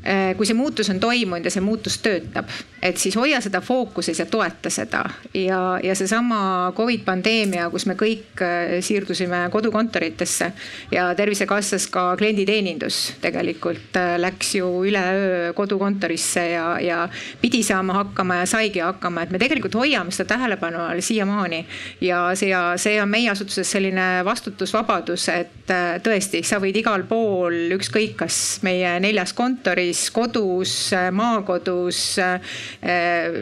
Äh, kui see muutus on toimunud ja see muutus töötab, et siis hoia seda fookuses ja toeta seda. ja, ja seesama Covid pandeemia, kus me kõik äh, siirdusime kodukontoritesse ja Tervisekassas ka klienditeenindus tegelikult äh, läks ju üleöö kodukontorisse ja, ja pidi saama hakkama ja saigi hakkama, et me tegelikult hoiame seda tähelepanu all siiamaani. ja see, ja see on meie asutuses selline vastutusvabadus, et tõesti, sa võid igal pool, ükskõik kas meie neljas kontoris, kodus, maakodus,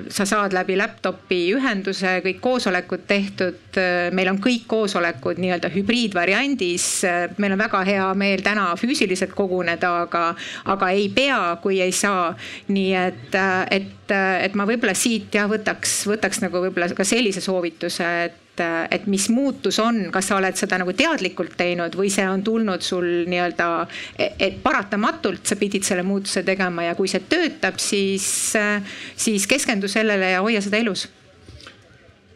sa saad läbi laptop'i ühenduse, kõik koosolekud tehtud. meil on kõik koosolekud nii-öelda hübriidvariandis. meil on väga hea meel täna füüsiliselt koguneda, aga, aga ei pea, kui ei saa. nii et, et, et ma võib-olla siit jah, võtaks, võtaks nagu võib-olla ka sellise soovituse, et et, et mis muutus on, kas sa oled seda nagu teadlikult teinud või see on tulnud sul nii-öelda, et paratamatult sa pidid selle muutuse tegema ja kui see töötab, siis, siis keskendu sellele ja hoia seda elus.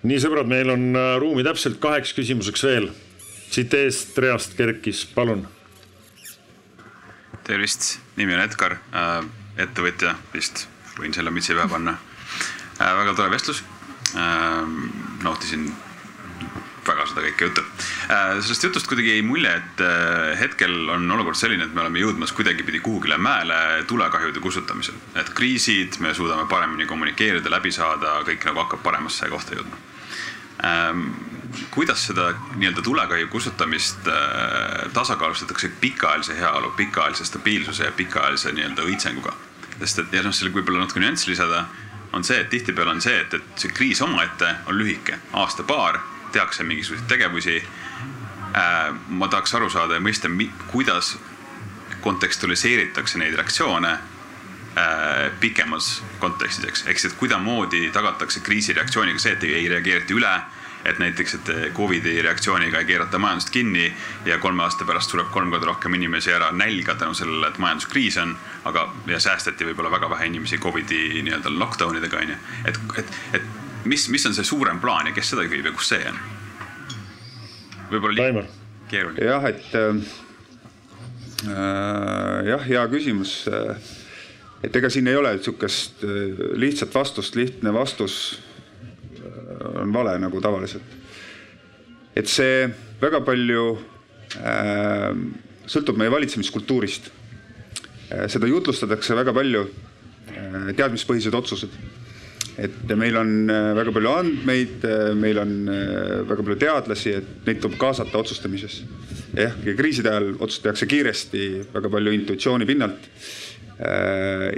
nii sõbrad, meil on äh, ruumi täpselt kaheks küsimuseks veel. siit eest reast kerkis, palun. tervist, nimi on Edgar, äh, ettevõtja vist, võin selle mütsi pähe panna. Äh, väga tore vestlus. nautisin väga seda kõike juttu. Äh, sellest jutust kuidagi jäi mulje, et äh, hetkel on olukord selline, et me oleme jõudmas kuidagipidi kuhugile mäele tulekahjude kustutamisel. et kriisid, me suudame paremini kommunikeerida, läbi saada, kõik nagu hakkab paremasse kohta jõudma. Ähm, kuidas seda nii-öelda tulekahju kustutamist äh, tasakaalustatakse pikaajalise heaolu, pikaajalise stabiilsuse ja pikaajalise nii-öelda õitsenguga? sest et ja noh, selle võib-olla natuke nüanssi lisada on see, et tihtipeale on see, et, et see kriis omaette on lühike, aasta-paar tehakse mingisuguseid tegevusi. Äh, ma tahaks aru saada ja mõista, kuidas kontekstualiseeritakse neid reaktsioone äh, pikemas kontekstis, eks, ehk siis, et kuidasmoodi tagatakse kriisireaktsiooniga see, et ei reageerita üle et näiteks, et Covidi reaktsiooniga ei keerata majandust kinni ja kolme aasta pärast sureb kolm korda rohkem inimesi ära nälga tänu sellele, et majanduskriis on. aga, ja säästeti võib-olla väga vähe inimesi Covidi nii-öelda lockdown idega on ju, et, et, et mis, mis on see suurem plaan ja kes seda juhib ja kus see on? võib-olla keeruline. jah, et äh, äh, jah, hea küsimus. Äh, et ega siin ei ole sihukest äh, lihtsat vastust, lihtne vastus äh, on vale nagu tavaliselt. et see väga palju äh, sõltub meie valitsemiskultuurist. seda jutlustatakse väga palju, teadmispõhised otsused et meil on äh, väga palju andmeid, äh, meil on äh, väga palju teadlasi, et neid tuleb kaasata otsustamises. jah, ja kriiside ajal otsused tehakse kiiresti, väga palju intuitsiooni pinnalt.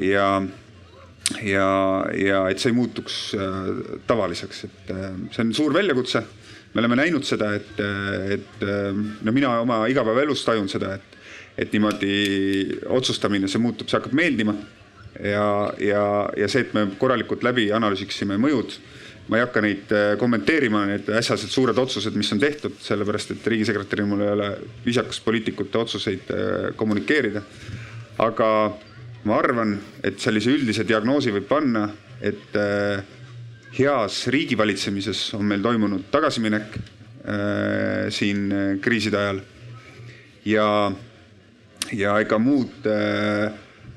ja, ja, ja et see ei muutuks tavaliseks, et see on suur väljakutse. me oleme näinud seda, et, et no mina oma igapäevaelus tajun seda, et, et niimoodi otsustamine, see muutub, see hakkab meeldima ja, ja, ja see, et me korralikult läbi analüüsiksime mõjud. ma ei hakka neid äh, kommenteerima, need äsjased suured otsused, mis on tehtud, sellepärast et riigisekretäril mul ei ole viisakas poliitikute otsuseid äh, kommunikeerida. aga ma arvan, et sellise üldise diagnoosi võib panna, et äh, heas riigivalitsemises on meil toimunud tagasiminek siin kriiside ajal. ja, ja ega muud äh,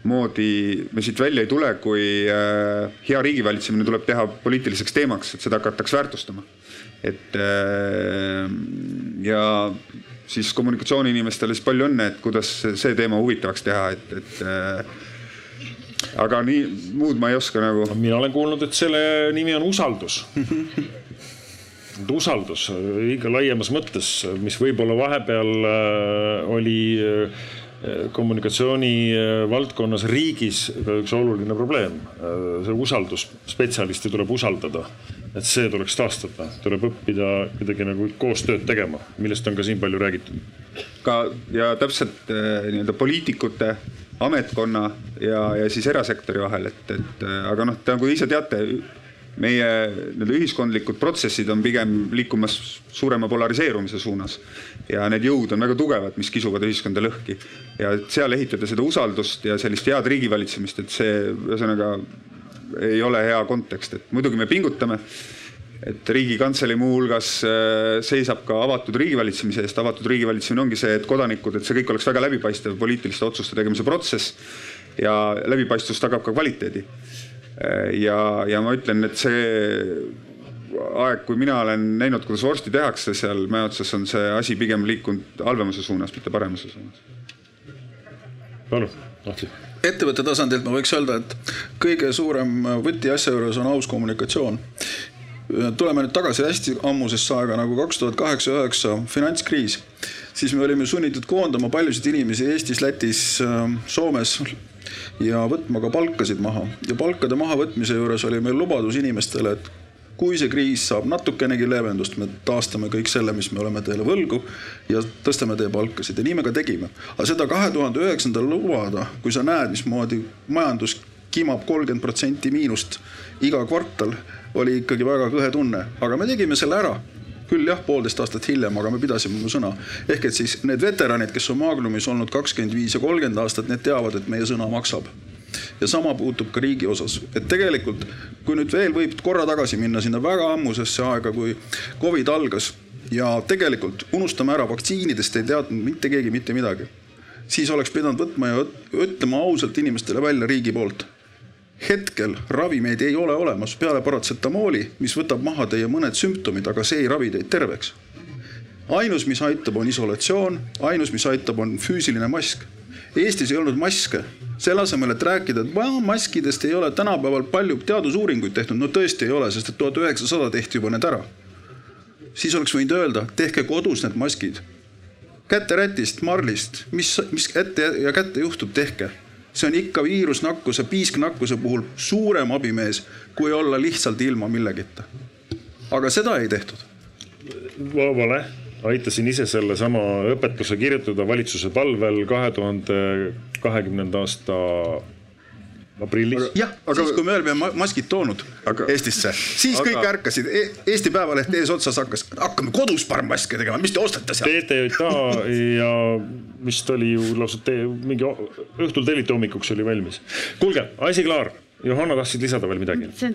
moodi me siit välja ei tule, kui äh, hea riigivalitsemine tuleb teha poliitiliseks teemaks, et seda hakatakse väärtustama. et äh, ja siis kommunikatsiooniinimestele siis palju õnne, et kuidas see teema huvitavaks teha, et, et äh, aga nii muud ma ei oska nagu. mina olen kuulnud, et selle nimi on usaldus usaldus ikka laiemas mõttes, mis võib-olla vahepeal oli kommunikatsiooni äh, valdkonnas riigis üks oluline probleem. Äh, see usaldus, spetsialisti tuleb usaldada, et see tuleks taastada, tuleb õppida kuidagi nagu koostööd tegema, millest on ka siin palju räägitud. ka ja täpselt nii-öelda poliitikute, ametkonna ja, ja siis erasektori vahel, et, et aga noh, nagu ise teate meie nii-öelda ühiskondlikud protsessid on pigem liikumas suurema polariseerumise suunas. Ja need jõud on väga tugevad, mis kisuvad ühiskonda lõhki. ja seal ehitada seda usaldust ja sellist head riigivalitsemist, et see ühesõnaga ei ole hea kontekst, et muidugi me pingutame et riigikantselei muuhulgas äh, seisab ka avatud riigivalitsemise eest, avatud riigivalitsemine ongi see, et kodanikud, et see kõik oleks väga läbipaistev poliitiliste otsuste tegemise protsess. ja läbipaistvus tagab ka kvaliteedi Äh, ja, ja ma ütlen, et see aeg, kui mina olen näinud, kuidas vorsti tehakse seal mäe otsas, on see asi pigem liikunud halvemuse suunas, mitte paremuse suunas. palun, Ahti ettevõtte tasandilt ma võiks öelda, et kõige suurem võti asja juures on aus kommunikatsioon. tuleme nüüd tagasi hästi ammusesse aega nagu kaks tuhat kaheksa, üheksa finantskriis. siis me olime sunnitud koondama paljusid inimesi Eestis, Lätis, Soomes ja võtma ka palkasid maha ja palkade mahavõtmise juures oli meil lubadus inimestele, et kui see kriis saab natukenegi leevendust, me taastame kõik selle, mis me oleme teile võlgu ja tõstame teie palkasid ja nii me ka tegime. aga seda kahe tuhande üheksandal lubada, kui sa näed, mismoodi majandus kimab kolmkümmend protsenti miinust iga kvartal, oli ikkagi väga kõhe tunne, aga me tegime selle ära küll jah, poolteist aastat hiljem, aga me pidasime oma sõna. ehk et siis need veteranid, kes on Magnumis olnud kakskümmend viis ja kolmkümmend aastat, need teavad, et meie sõna maksab ja sama puutub ka riigi osas, et tegelikult kui nüüd veel võib korra tagasi minna sinna väga ammusesse aega, kui Covid algas ja tegelikult unustame ära, vaktsiinidest ei teadnud mitte keegi mitte midagi. siis oleks pidanud võtma ja ütlema ausalt inimestele välja riigi poolt. hetkel ravimeid ei ole olemas peale paratsetamooli, mis võtab maha teie mõned sümptomid, aga see ei ravi teid terveks ainus, mis aitab, on isolatsioon, ainus, mis aitab, on füüsiline mask Eestis ei olnud maske. selle asemel, et rääkida, et maskidest ei ole tänapäeval palju teadusuuringuid tehtud, no tõesti ei ole, sest et tuhat üheksasada tehti juba need ära. siis oleks võinud öelda, tehke kodus need maskid. käterätist, marlist, mis, mis ette ja kätte juhtub, tehke. see on ikka viirusnakkuse, piisknakkuse puhul suurem abimees, kui olla lihtsalt ilma millegita. aga seda ei tehtud. vale aitasin ise sellesama õpetuse kirjutada valitsuse palvel kahe tuhande kahekümnenda aasta aprillis. jah, siis kui me olime maskid toonud aga, Eestisse, siis aga, kõik ärkasid e, Eesti Päevaleht eesotsas hakkas, hakkame kodus parem maske tegema, mis te ostate seal? TTJA ja vist oli ju lausa te, mingi õhtul telliti, hommikuks oli valmis. kuulge, asi klaar. Johanna, tahtsid lisada veel midagi? see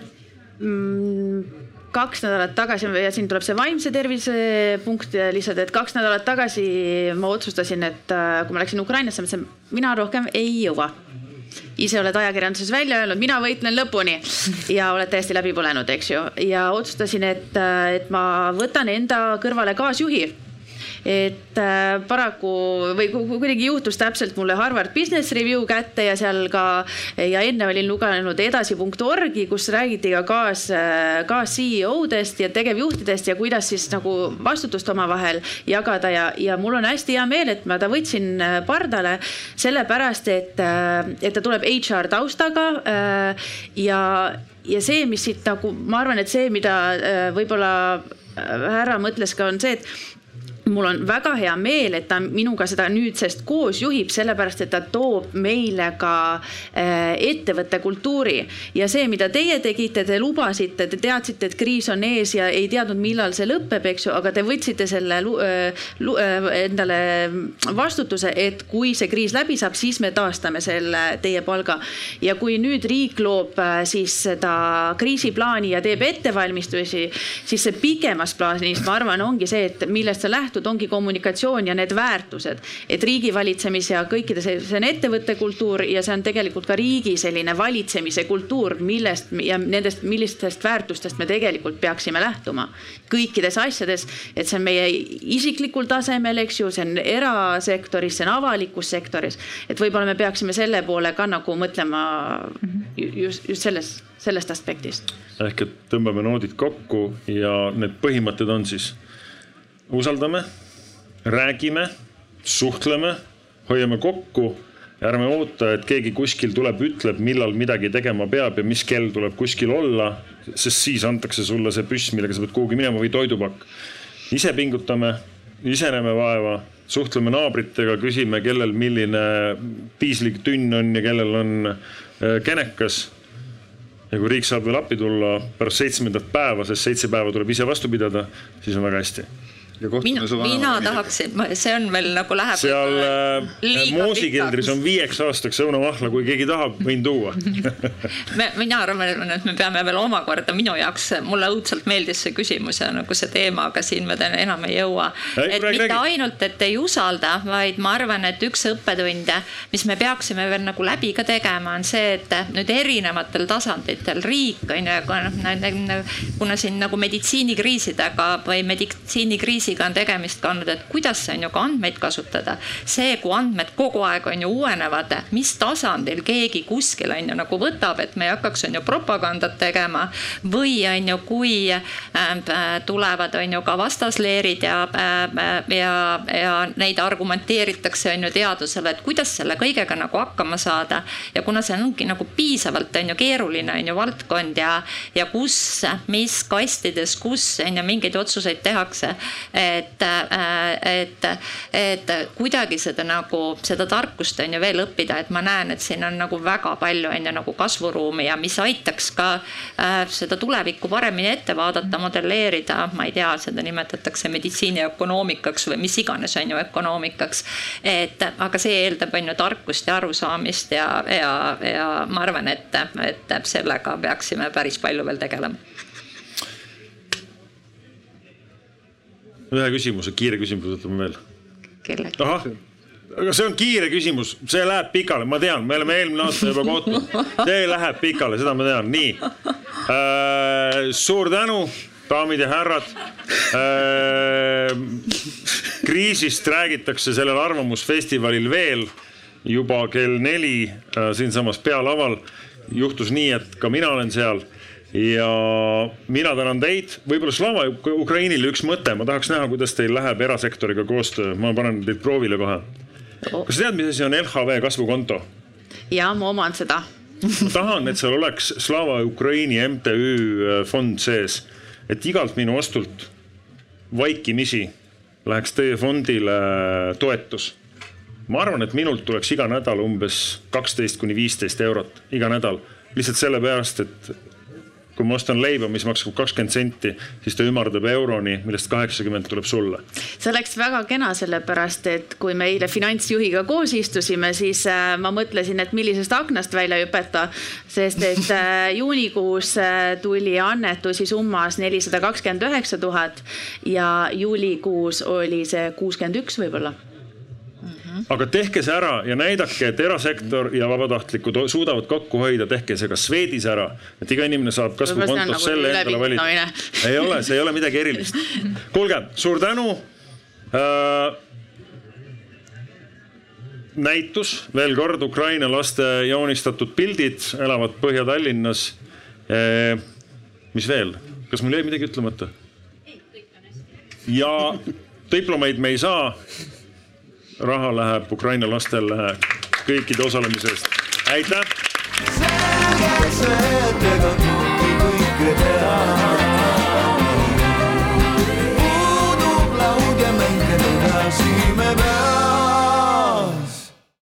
mm, kaks nädalat tagasi ja siin tuleb see vaimse tervise punkt lisada, et kaks nädalat tagasi ma otsustasin, et äh, kui ma läksin Ukrainasse, mõtlesin, mina rohkem ei jõua. Ise oled ajakirjanduses välja öelnud, mina võitlen lõpuni. Ja oled täiesti läbi põlenud, eks ju, ja otsustasin, et, äh, et ma võtan enda kõrvale kaasjuhi et äh, paraku või kuidagi juhtus täpselt mulle Harvard Business Review kätte ja seal ka ja enne olin lugenud edasi.org-i, kus räägiti ka kaas, kaas CEO-dest ja tegevjuhtidest ja kuidas siis nagu vastutust omavahel jagada ja, ja mul on hästi hea meel, et ma ta võtsin äh, pardale sellepärast, et, äh, et ta tuleb HR taustaga ja, ja see, mis siit nagu ma arvan, et see, mida võib-olla härra mõtles ka, on see, et mul on väga hea meel, et ta minuga seda nüüdsest koos juhib, sellepärast et ta toob meile ka äh, ettevõtte kultuuri. ja see, mida teie tegite, te lubasite, te teadsite, et kriis on ees ja ei teadnud, millal see lõpeb, eks ju, aga te võtsite selle äh, äh, endale vastutuse, et kui see kriis läbi saab, siis me taastame selle teie palga. ja kui nüüd riik loob siis seda kriisiplaani ja teeb ettevalmistusi, siis see pikemas plaanis, ma arvan, ongi see, et millest sa lähtud, ongi kommunikatsioon ja need väärtused. et riigivalitsemise ja kõikide see, see on ettevõtte kultuur ja see on tegelikult ka riigi selline valitsemise kultuur, millest ja nendest, millistest väärtustest me tegelikult peaksime lähtuma. kõikides asjades, et see on meie isiklikul tasemel, eks ju, see on erasektoris, see on avalikus sektoris. et võib-olla me peaksime selle poole ka nagu mõtlema just, just selles sellest aspektist. ehk et tõmbame noodid kokku ja need põhimõtted on siis usaldame, räägime, suhtleme, hoiame kokku ärme oota, et keegi kuskil tuleb, ütleb, millal midagi tegema peab ja mis kell tuleb kuskil olla, sest siis antakse sulle see püss, millega sa pead kuhugi minema või toidupakk. ise pingutame, ise näeme vaeva, suhtleme naabritega, küsime, kellel milline piislik tünn on ja kellel on äh, kenekas. ja kui riik saab veel appi tulla pärast seitsmendat päeva, sest seitse päeva tuleb ise vastu pidada, siis on väga hästi mina, mina tahaksin, see on veel nagu läheb. seal äh, moosikeldris on viieks aastaks õunamahla, kui keegi tahab, võin tuua me, mina arvan, et me peame veel omakorda minu jaoks, mulle õudselt meeldis see küsimus ja nagu see teema, aga siin me enam ei jõua. et räägi, mitte räägi. ainult, et ei usalda, vaid ma arvan, et üks õppetund, mis me peaksime veel nagu läbi ka tegema, on see, et nüüd erinevatel tasanditel riik on ju, kuna siin nagu meditsiinikriisidega või meditsiinikriisi kriisiga on tegemist ka olnud, et kuidas on ju ka andmeid kasutada. see, kui andmed kogu aeg on ju uuenevad, mis tasandil keegi kuskil on ju nagu võtab, et me ei hakkaks on ju propagandat tegema või on ju, kui äh, tulevad on ju ka vastasleerid ja äh,, ja, ja neid argumenteeritakse on ju teadusele, et kuidas selle kõigega nagu hakkama saada. ja kuna see ongi nagu piisavalt on ju keeruline on ju valdkond ja, ja kus, mis kastides, kus on ju mingeid otsuseid tehakse. Et, et, et kuidagi seda nagu seda tarkust on ju veel õppida, et ma näen, et siin on nagu väga palju on ju nagu kasvuruumi ja mis aitaks ka äh, seda tulevikku paremini ette vaadata, modelleerida, ma ei tea, seda nimetatakse meditsiiniökonoomikaks või mis iganes on ju ökonoomikaks. et aga see eeldab on ju tarkust ja arusaamist ja, ja, ja ma arvan, et, et sellega peaksime päris palju veel tegelema ühe küsimuse, kiire küsimuse võtame veel. kellegi. ahah, aga see on kiire küsimus, see läheb pikale, ma tean, me oleme eelmine aasta juba kohtunud. see läheb pikale, seda ma tean, nii äh,. suur tänu, daamid ja härrad äh,. kriisist räägitakse sellel Arvamusfestivalil veel juba kell neli äh, siinsamas pealaval. juhtus nii, et ka mina olen seal ja mina tänan teid, võib-olla Slava Ukrainile üks mõte, ma tahaks näha, kuidas teil läheb erasektoriga koostöö, ma panen teid proovile kohe. kas sa tead, mis asi on LHV kasvukonto? ja ma oman seda. ma tahan, et seal oleks Slava Ukraini MTÜ äh, fond sees, et igalt minu ostult vaikimisi läheks teie fondile toetus. ma arvan, et minult tuleks iga nädal umbes kaksteist kuni viisteist eurot iga nädal lihtsalt sellepärast, et kui ma ostan leiba, mis maksab kakskümmend senti, siis ta ümardab euroni, millest kaheksakümmend tuleb sulle. see oleks väga kena, sellepärast et kui me eile finantsjuhiga koos istusime, siis äh, ma mõtlesin, et millisest aknast välja hüpata. sest et äh, juunikuus äh, tuli annetusi summas nelisada kakskümmend üheksa tuhat ja juulikuus oli see kuuskümmend üks võib-olla aga tehke see ära ja näidake, et erasektor ja vabatahtlikud suudavad kokku hoida, tehke see ka Swedis ära, et iga inimene saab kasvukontos nagu selle endale valida. ei ole, see ei ole midagi erilist. kuulge, suur tänu äh, näitus, veel kord Ukraina laste joonistatud pildid elavad Põhja-Tallinnas eh,. mis veel, kas mul jäi midagi ütlemata? ja diplomeid me ei saa raha läheb Ukraina lastele kõikide osalemise eest. aitäh. selge see, et ega kõike teha